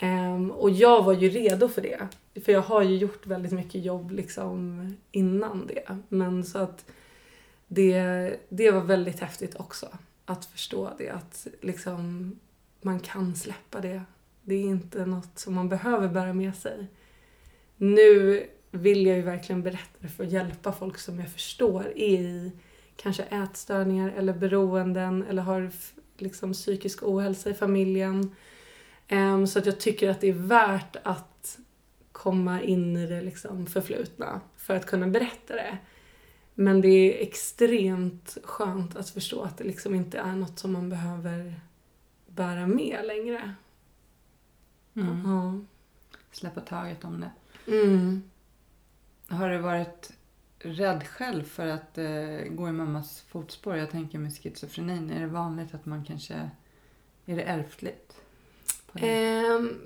Um, och jag var ju redo för det. För jag har ju gjort väldigt mycket jobb liksom innan det. Men så att det, det var väldigt häftigt också. Att förstå det. Att liksom man kan släppa det. Det är inte något som man behöver bära med sig. Nu vill jag ju verkligen berätta det för att hjälpa folk som jag förstår är i kanske ätstörningar eller beroenden eller har liksom psykisk ohälsa i familjen. Um, så att jag tycker att det är värt att komma in i det liksom förflutna för att kunna berätta det. Men det är extremt skönt att förstå att det liksom inte är något som man behöver bära med längre. Mm. Ja. Släppa taget om det. Mm. Har du varit rädd själv för att uh, gå i mammas fotspår? Jag tänker med schizofrenin. Är det vanligt att man kanske... Är det ärftligt? Um,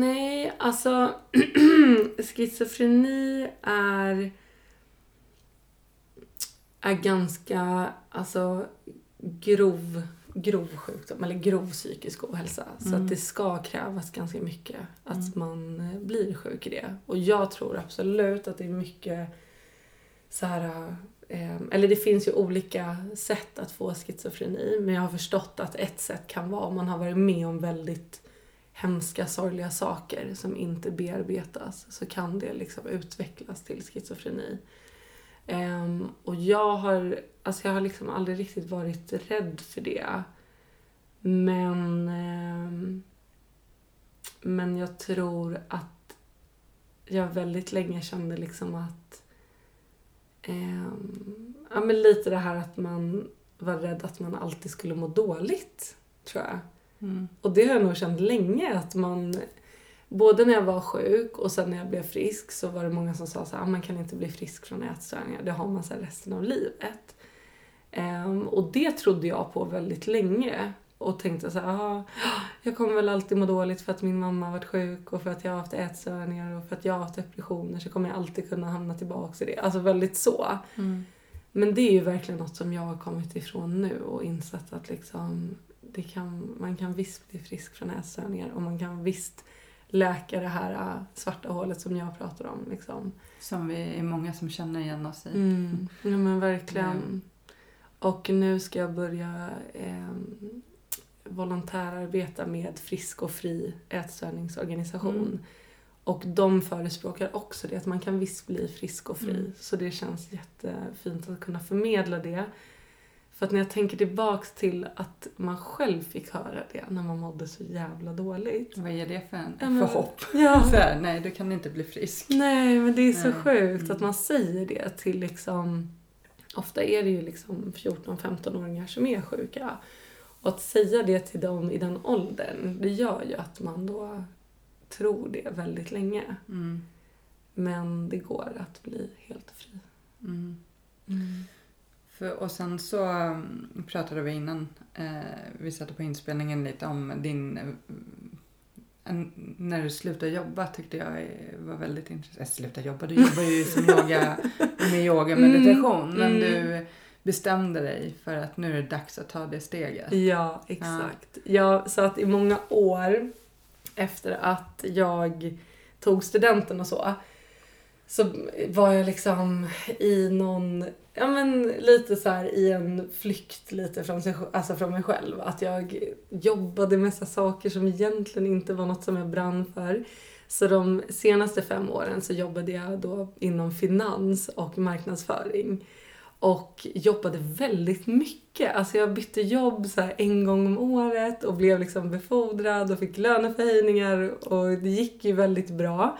nej, alltså *clears throat* schizofreni är är ganska alltså, grov, grov sjukdom, eller grov psykisk ohälsa. Mm. Så att det ska krävas ganska mycket att mm. man eh, blir sjuk i det. Och jag tror absolut att det är mycket så här eh, eller det finns ju olika sätt att få schizofreni men jag har förstått att ett sätt kan vara om man har varit med om väldigt hemska, sorgliga saker som inte bearbetas så kan det liksom utvecklas till schizofreni. Ehm, och jag har, alltså jag har liksom aldrig riktigt varit rädd för det. Men, ehm, men jag tror att jag väldigt länge kände liksom att ehm, ja, men lite det här att man var rädd att man alltid skulle må dåligt, tror jag. Mm. Och det har jag nog känt länge att man Både när jag var sjuk och sen när jag blev frisk så var det många som sa så här, "Ah, man kan inte bli frisk från ätstörningar, det har man här resten av livet. Ehm, och det trodde jag på väldigt länge och tänkte så här, "Ah, jag kommer väl alltid må dåligt för att min mamma har varit sjuk och för att jag har haft ätstörningar och för att jag har haft depressioner så kommer jag alltid kunna hamna tillbaka i det. Alltså väldigt så. Mm. Men det är ju verkligen något som jag har kommit ifrån nu och insett att liksom, det kan, man kan visst bli frisk från ätstörningar och man kan visst läka det här äh, svarta hålet som jag pratar om. Liksom. Som vi är många som känner igen oss i. Mm. Ja men verkligen. Mm. Och nu ska jag börja eh, volontärarbeta med Frisk och Fri ätstörningsorganisation. Mm. Och de förespråkar också det, att man kan visst bli frisk och fri. Mm. Så det känns jättefint att kunna förmedla det. För att när jag tänker tillbaks till att man själv fick höra det när man mådde så jävla dåligt. Vad ger det för, en, Ja, men- för hopp? Ja. *laughs* Så här, nej, du kan inte bli frisk. Nej, men det är så Nej. sjukt Mm. att man säger det till liksom... Ofta är det ju liksom 14-15-åringar som är sjuka. Och att säga det till dem i den åldern, det gör ju att man då tror det väldigt länge. Mm. Men det går att bli helt fri. Mm. För, och sen så um, pratade vi innan eh, vi satte på inspelningen lite om din... eh, en, när du slutade jobba tyckte jag eh, var väldigt intressant. Äh, sluta jobba, du jobbar ju som *laughs* yoga, med yoga och meditation. Mm, Men mm. du bestämde dig för att nu är det dags att ta det steget. Ja, exakt. Ja, så att i många år efter att jag tog studenten och så, så var jag liksom i någon, ja men lite så här i en flykt lite från, sig, alltså från mig själv. Att jag jobbade med så saker som egentligen inte var något som jag brann för. Så de senaste fem åren så jobbade jag då inom finans och marknadsföring och jobbade väldigt mycket. Alltså jag bytte jobb så här en gång om året och blev liksom befordrad och fick löneförhöjningar och det gick ju väldigt bra.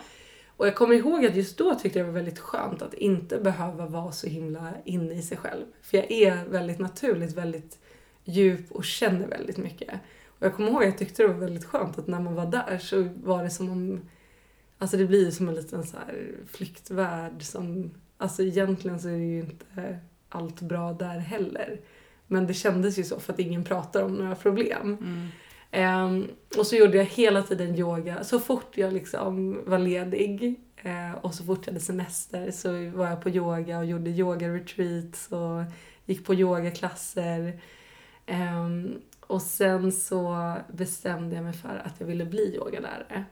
Och jag kommer ihåg att just då tyckte jag det var väldigt skönt att inte behöva vara så himla inne i sig själv. För jag är väldigt naturligt väldigt djup och känner väldigt mycket. Och jag kommer ihåg att jag tyckte det var väldigt skönt att när man var där så var det som om Alltså det blir ju som en liten så här flyktvärld som Alltså egentligen så är det ju inte allt bra där heller. Men det kändes ju så för att ingen pratar om några problem. Mm. Ehm, och så gjorde jag hela tiden yoga. Så fort jag liksom var ledig eh, och så fort jag hade semester så var jag på yoga och gjorde yoga-retreats och gick på yogaklasser. Ehm, och sen så bestämde jag mig för att jag ville bli yogalärare.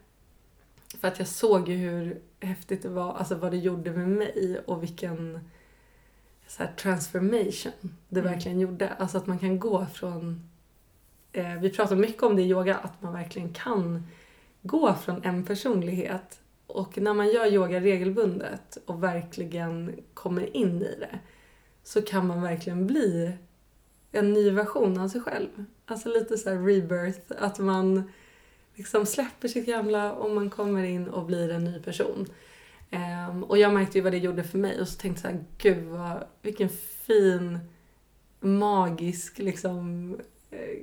För att jag såg ju hur häftigt det var, alltså vad det gjorde med mig och vilken så här, transformation det Mm. verkligen gjorde. Alltså att man kan gå från eh, vi pratar mycket om det i yoga, att man verkligen kan gå från en personlighet och när man gör yoga regelbundet och verkligen kommer in i det så kan man verkligen bli en ny version av sig själv. Alltså lite så här rebirth, att man liksom släpper sitt gamla och man kommer in och blir en ny person. Um, och jag märkte ju vad det gjorde för mig och så tänkte jag gud vad, vilken fin, magisk liksom eh,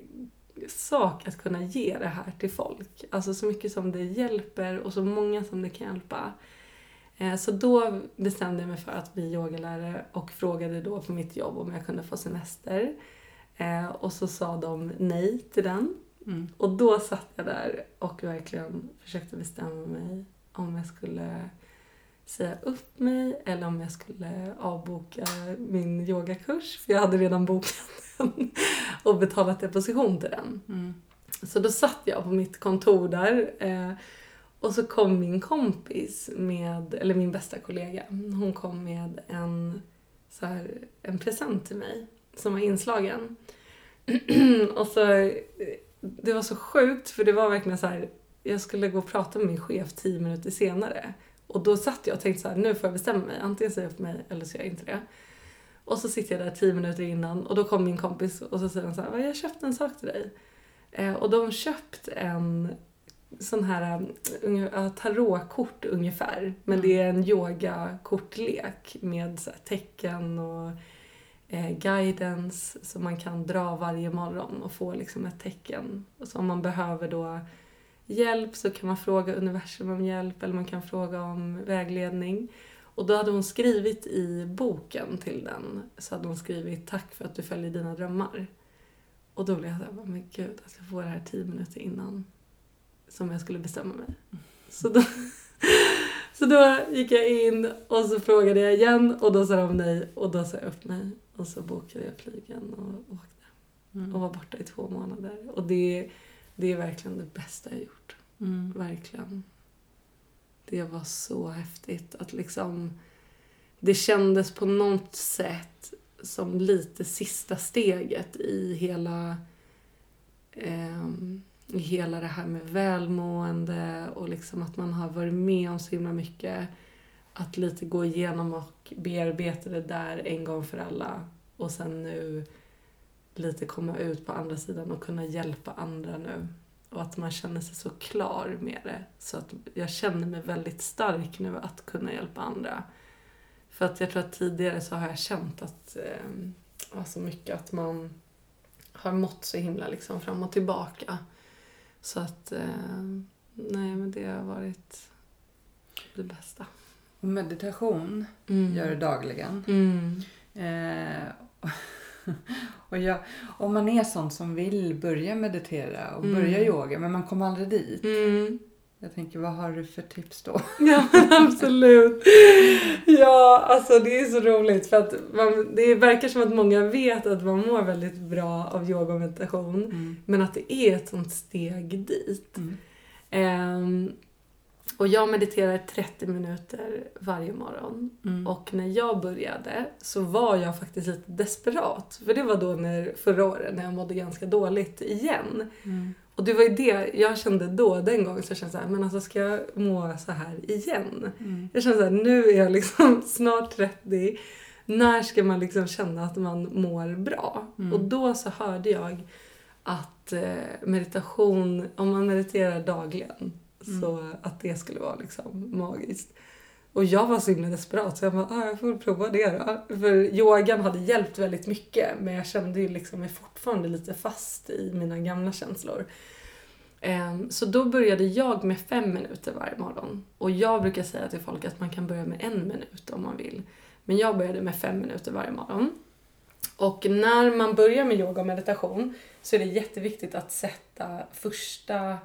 sak att kunna ge det här till folk. Alltså så mycket som det hjälper och så många som det kan hjälpa. Eh, Så då bestämde jag mig för att bli yogalärare och frågade då på mitt jobb om jag kunde få semester. Eh, Och så sa de nej till den. Mm. Och då satt jag där och verkligen försökte bestämma mig om jag skulle säga upp mig eller om jag skulle avboka min yogakurs. För jag hade redan bokat den *laughs* och betalat deposition till den. Mm. Så då satt jag på mitt kontor där eh, och så kom min kompis med, eller min bästa kollega, hon kom med en, så här, en present till mig som var inslagen. *clears throat* och så, det var så sjukt för det var verkligen så här, jag skulle gå och prata med min chef tio minuter senare och då satt jag och tänkte så här, nu får jag bestämma mig. Antingen säger jag upp mig eller så gör jag inte det. Och så sitter jag där tio minuter innan och då kom min kompis och så säger han så här, jag har köpt en sak till dig. Eh, och de har köpt en sån här uh, tarotkort ungefär. Men det är en yogakortlek med så här, tecken och eh, guidance som man kan dra varje morgon och få liksom ett tecken. Och så om man behöver då hjälp så kan man fråga universum om hjälp eller man kan fråga om vägledning. Och då hade hon skrivit i boken till den, så hade hon skrivit tack för att du följer dina drömmar. Och då blev jag såhär, men gud, att jag får det här tio minuter innan som jag skulle bestämma mig. Så då, *laughs* så då gick jag in och så frågade jag igen och då sa de nej och då sa jag upp mig. Och så bokade jag flygen och åkte. Mm. Och var borta i två månader. Och det, det är verkligen det bästa jag gjort. Mm. Verkligen. Det var så häftigt att liksom... Det kändes på något sätt som lite sista steget i hela... ehm, I hela det här med välmående och liksom att man har varit med om så himla mycket. Att lite gå igenom och bearbeta det där en gång för alla. Och sen nu lite komma ut på andra sidan och kunna hjälpa andra nu. Och att man känner sig så klar med det. Så att jag känner mig väldigt stark nu att kunna hjälpa andra. För att jag tror att tidigare så har jag känt att, eh, alltså mycket att man har mått så himla liksom fram och tillbaka. Så att, eh, nej men det har varit det bästa. Meditation Mm. gör du dagligen. Mm. Eh, *laughs* och jag, om man är sån som vill börja meditera och Mm. börja yoga men man kommer aldrig dit. Mm. Jag tänker, vad har du för tips då? *laughs* Ja, absolut. Ja, alltså det är så roligt för att man, det verkar som att många vet att man mår väldigt bra av yoga och meditation. Mm. Men att det är ett sånt steg dit. Mm. Och jag mediterar 30 minuter varje morgon. Mm. Och när jag började så var jag faktiskt lite desperat. För det var då när, förra året när jag mådde ganska dåligt igen. Mm. Och det var ju det jag kände då, den gången, så jag kände så här, men alltså ska jag må så här igen? Mm. Jag kände så här, nu är jag liksom *laughs* snart 30. När ska man liksom känna att man mår bra? Mm. Och då så hörde jag att eh, meditation, om man mediterar dagligen, så att det skulle vara liksom magiskt. Och jag var så himla desperat så jag bara, ah, jag får prova det då. För yogan hade hjälpt väldigt mycket men jag kände ju liksom mig fortfarande lite fast i mina gamla känslor. Ehm, Så då började jag med fem minuter varje morgon. Och jag brukar säga till folk att man kan börja med en minut om man vill. Men jag började med fem minuter varje morgon. Och när man börjar med yoga och meditation så är det jätteviktigt att sätta första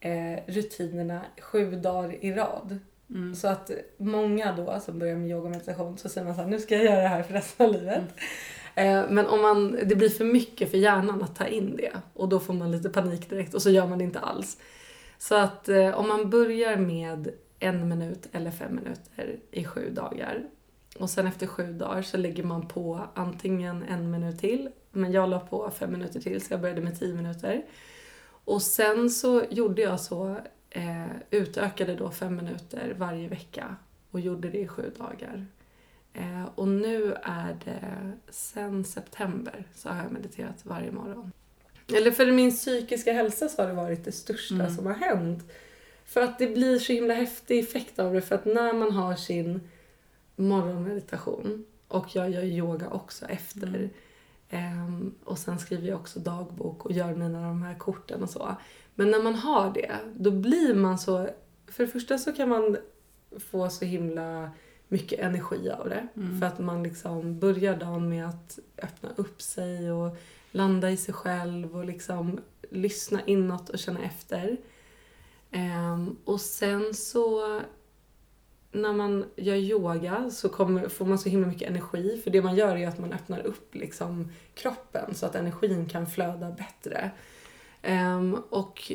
eh, rutinerna sju dagar i rad. Mm. Så att många då som börjar med yoga och meditation så säger man så här, nu ska jag göra det här för resten av livet. Eh, Men om man, det blir för mycket för hjärnan att ta in det och då får man lite panik direkt och så gör man det inte alls. Så att eh, om man börjar med en minut eller fem minuter i sju dagar och sen efter sju dagar så lägger man på antingen en minut till, men jag la på fem minuter till så jag började med tio minuter. Och sen så gjorde jag så, eh, utökade då fem minuter varje vecka och gjorde det i sju dagar. Eh, och nu är det sen september så har jag mediterat varje morgon. Eller för min psykiska hälsa så har det varit det största Mm. som har hänt. För att det blir så himla häftig effekt av det för att när man har sin morgonmeditation och jag gör yoga också efter Mm. Ehm, och sen skriver jag också dagbok och gör mina de här korten och så. Men när man har det, då blir man så... För det första så kan man få så himla mycket energi av det. Mm. För att man liksom börjar dagen med att öppna upp sig och landa i sig själv och liksom lyssna inåt och känna efter. Ehm, och sen så när man gör yoga så kommer, får man så himla mycket energi. För det man gör är att man öppnar upp liksom kroppen så att energin kan flöda bättre. Ehm, och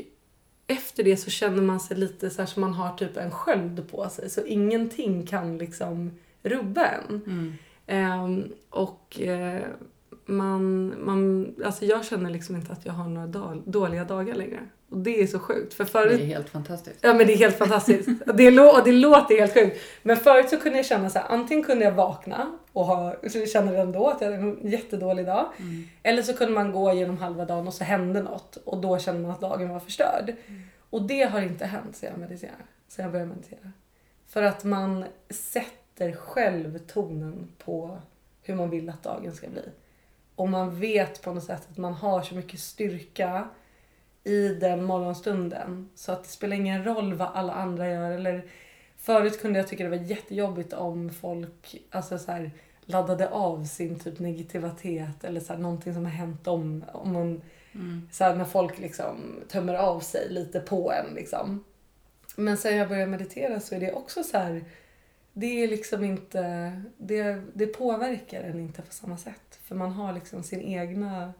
efter det så känner man sig lite så här som man har typ en sköld på sig. Så ingenting kan liksom rubba en. Mm. Ehm, och eh, man, man, alltså jag känner liksom inte att jag har några dåliga dagar längre. Och det är så sjukt. För förut, Det är helt fantastiskt. Ja men det är helt fantastiskt. Det, lå- det låter helt sjukt. Men förut så kunde jag känna så här, antingen kunde jag vakna och ha, känna redan då att jag hade en jättedålig dag. Eller så kunde man gå genom halva dagen och så hände något och då kände man att dagen var förstörd. Och det har inte hänt sedan jag mediterar. Sen jag började meditera. För att man sätter själv tonen på hur man vill att dagen ska bli. Och man vet på något sätt att man har så mycket styrka i den morgonstunden. Så att det spelar ingen roll vad alla andra gör. Eller förut kunde jag tycka det var jättejobbigt om folk alltså så här, laddade av sin typ negativitet eller så här, någonting som har hänt om, om man, så här, när folk liksom tömmer av sig lite på en. Liksom. Men sen jag började meditera så är det också så här, det är liksom inte, det, det påverkar en inte på samma sätt. För man har liksom sin egna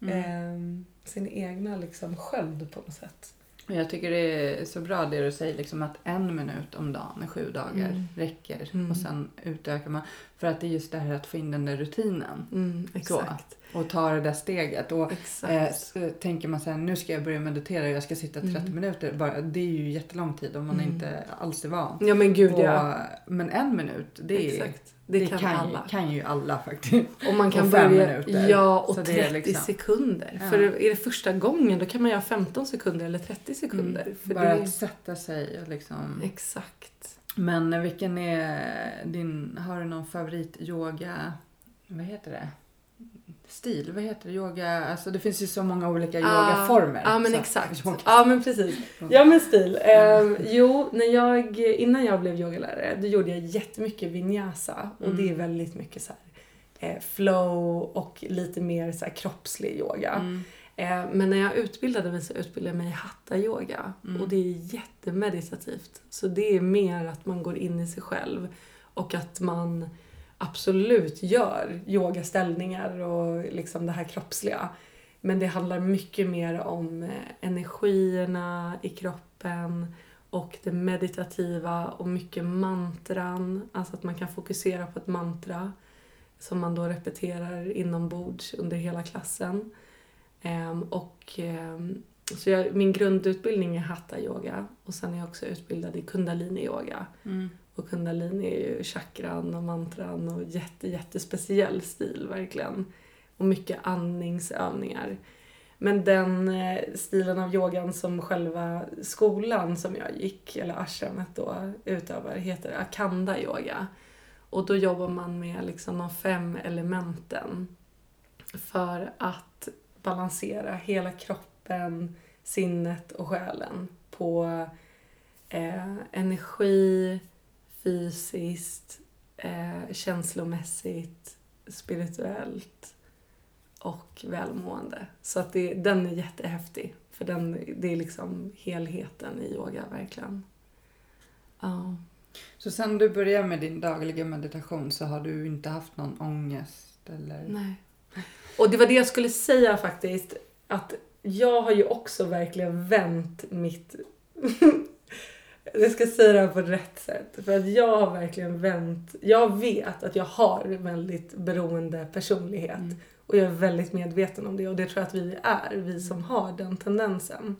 eh, sin egna liksom sköld på något sätt. Jag tycker det är så bra det du säger, liksom att en minut om dagen i sju dagar Mm. räcker. Mm. Och sen utökar man. För att det är just det här att få in den där rutinen. Mm, exakt. Och ta det där steget. Och eh, s- tänker man så här, nu ska jag börja meditera och jag ska sitta 30 Mm. minuter. Bara, det är ju jättelång tid om man Mm. inte alls är van. ja men gud Och, ja. men en minut, det, är, Exakt. Det, kan, alla. kan ju alla faktiskt. Och man kan och fem börja... minuter. Ja, och Så 30 det är liksom- sekunder. Ja. För är det första gången då kan man göra 15 sekunder eller 30 sekunder. Mm. Bara det... att sätta sig och liksom. Exakt. Men vilken är din, har du någon favorit yoga, vad heter det? Stil, vad heter det? Yoga, alltså det finns ju så många olika yogaformer. Ja, men så- exakt. *laughs* Ja, men precis. Ja, men stil. Ehm, jo, när jag, innan jag blev yogalärare, då gjorde jag jättemycket vinyasa. Och Mm. det är väldigt mycket så här, eh, flow och lite mer så här kroppslig yoga. Mm. Eh, men när jag utbildade mig så utbildade jag mig i hatta-yoga. Mm. Och det är jättemeditativt. Så det är mer att man går in i sig själv. Och att man absolut gör yogaställningar och liksom det här kroppsliga. Men det handlar mycket mer om eh, energierna i kroppen och det meditativa och mycket mantran. Alltså att man kan fokusera på ett mantra som man då repeterar inombords under hela klassen. Ehm, och, ehm, så jag, min grundutbildning är hatha yoga och sen är jag också utbildad i kundalini yoga. Mm. Och kundalini är ju chakran och mantran och jätte, jättespeciell stil verkligen. Och mycket andningsövningar. Men den eh, stilen av yogan som själva skolan som jag gick, eller ashramet då, utövar heter akanda yoga. Och då jobbar man med liksom de fem elementen för att balansera hela kroppen, sinnet och själen på eh, energi, fysiskt, eh, känslomässigt, spirituellt och välmående. Så att det, den är jättehäftig. För den, det är liksom helheten i yoga, verkligen. Ja. Så sen du började med din dagliga meditation så har du inte haft någon ångest eller? Nej. Och det var det jag skulle säga faktiskt. Att jag har ju också verkligen vänt mitt... *laughs* jag ska säga det här på rätt sätt. För att jag har verkligen vänt... Jag vet att jag har en väldigt beroende personlighet. Mm. Och jag är väldigt medveten om det. Och det tror jag att vi är, vi som har den tendensen.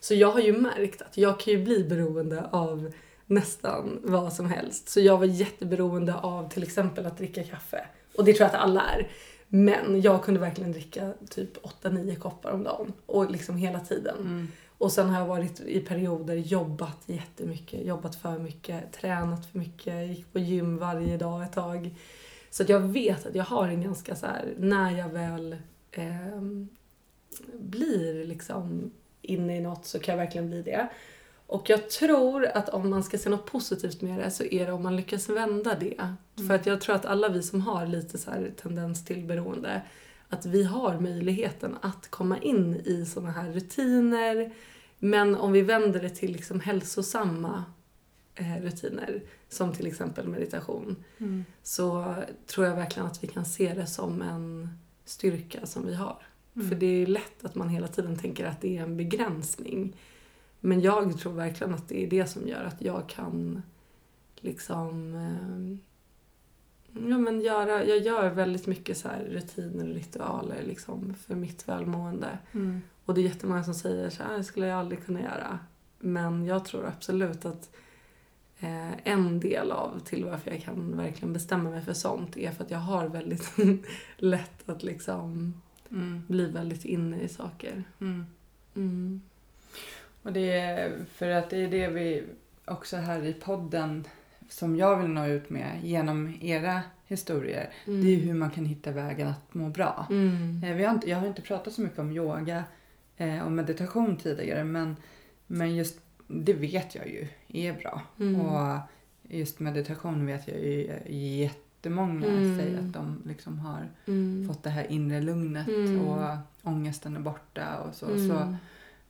Så jag har ju märkt att jag kan ju bli beroende av nästan vad som helst. Så jag var jätteberoende av till exempel att dricka kaffe. Och det tror jag att alla är. Men jag kunde verkligen dricka typ 8-9 koppar om dagen. Och liksom hela tiden. Mm. Och sen har jag varit i perioder jobbat jättemycket, jobbat för mycket, tränat för mycket, gick på gym varje dag ett tag. Så jag vet att jag har en ganska så här, när jag väl ehm, blir liksom inne i något så kan jag verkligen bli det. Och jag tror att om man ska se något positivt med det så är det om man lyckas vända det. För att jag tror att alla vi som har lite så tendens till beroende, att vi har möjligheten att komma in i såna här rutiner. Men om vi vänder det till liksom hälsosamma eh, rutiner, som till exempel meditation, Mm. så tror jag verkligen att vi kan se det som en styrka som vi har. Mm. För det är lätt att man hela tiden tänker att det är en begränsning. Men jag tror verkligen att det är det som gör att jag kan liksom... Eh, ja, men göra, jag gör väldigt mycket så rutiner och ritualer liksom för mitt välmående. Mm. Och det är jättemånga som säger så här, det skulle jag aldrig kunna göra. Men jag tror absolut att eh, en del av till varför jag kan verkligen bestämma mig för sånt är för att jag har väldigt *laughs* lätt att liksom Mm. bli väldigt inne i saker. Mm. Mm. Och det är för att det är det vi också här i podden som jag vill nå ut med genom era historier. Mm. Det är hur man kan hitta vägen att må bra. Mm. Eh, Vi har inte, jag har inte pratat så mycket om yoga eh, och meditation tidigare men, men just det vet jag ju är bra. Mm. Och just meditation vet jag ju jättemånga Mm. säger att de liksom har Mm. fått det här inre lugnet Mm. och ångesten är borta och så. Mm. så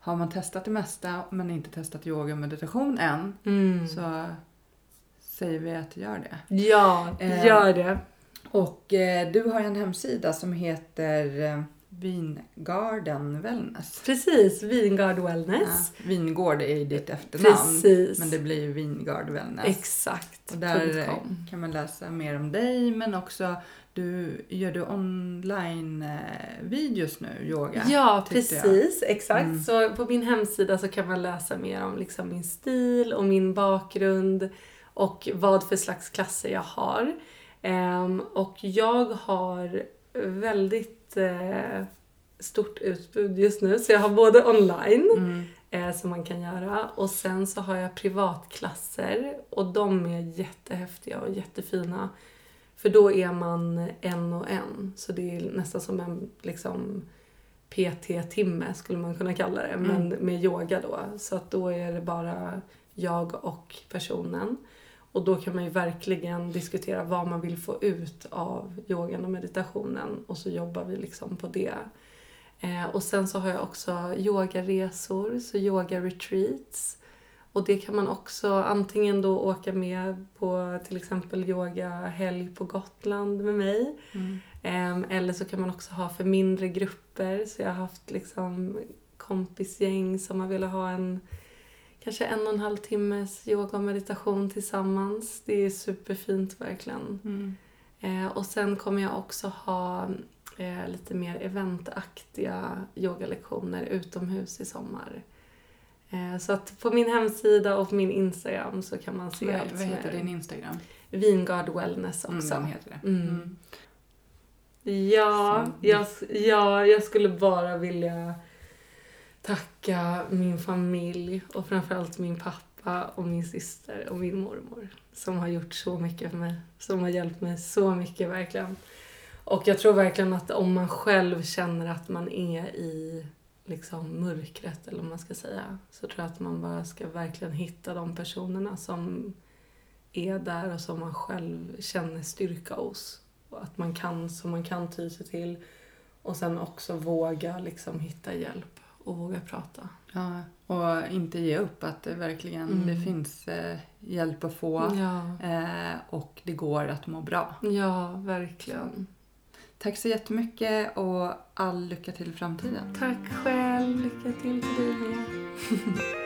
har man testat det mesta men inte testat yoga och meditation än Mm. så säger vi att gör det. Ja, Eh, gör det. Och eh, du har en hemsida som heter eh, Vingarden Wellness. Precis, Vingard Wellness. Ja, Vingård är ju ditt efternamn. Precis. Men det blir ju Vingard Wellness. Exakt. Och där .com. kan man läsa mer om dig men också du, gör du online eh, nu, yoga? Ja, tyckte jag. precis. Exakt. Mm. Så på min hemsida så kan man läsa mer om liksom min stil och min bakgrund och vad för slags klasser jag har. Ehm, och jag har väldigt eh, stort utbud just nu. Så jag har både online Mm. eh, som man kan göra och sen så har jag privatklasser och de är jättehäftiga och jättefina. För då är man en och en. Så det är nästan som en liksom, PT-timme skulle man kunna kalla det. Men med yoga då. Så att då är det bara jag och personen. Och då kan man ju verkligen diskutera vad man vill få ut av yogan och meditationen. Och så jobbar vi liksom på det. Eh, och sen så har jag också yogaresor, så yoga-retreats. Och det kan man också antingen då åka med på till exempel yogahelg på Gotland med mig. Mm. Ehm, eller så kan man också ha för mindre grupper. Så jag har haft liksom kompisgäng som har velat ha en kanske en och en halv timmes yoga och meditation tillsammans. Det är superfint verkligen. Mm. Eh, och sen kommer jag också ha eh, lite mer eventaktiga yogalektioner utomhus i sommar. Eh, så att på min hemsida och på min Instagram så kan man se Vad, allt vad heter din Instagram? Vingard Wellness också. Mm, heter det. Mm. Ja, Så- jag, ja, jag skulle bara vilja tacka min familj och framförallt min pappa och min syster och min mormor som har gjort så mycket för mig. Som har hjälpt mig så mycket verkligen. Och jag tror verkligen att om man själv känner att man är i liksom mörkret eller vad man ska säga så tror jag att man bara ska verkligen hitta de personerna som är där och som man själv känner styrka hos. Och att man kan, som man kan ty sig till. Och sen också våga liksom hitta hjälp och våga prata. Ja, och inte ge upp att det verkligen Mm. det finns eh, hjälp att få Ja, eh, och det går att må bra. ja verkligen. Tack så jättemycket och all lycka till i framtiden. Tack själv. Lycka till till dig med. *laughs*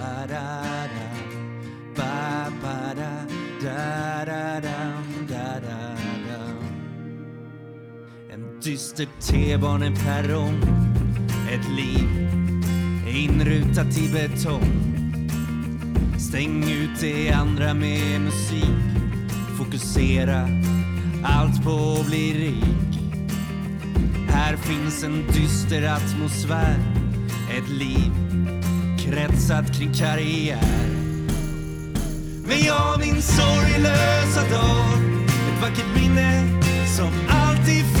En dyster T-baneperrong Ett liv inrutat i betong Stäng ut det andra med musik. Fokusera allt på att bli rik. Här finns en dyster atmosfär. Ett liv kretsat kring karriär. Men jag min sorglösa dag. Ett vackert minne som alltid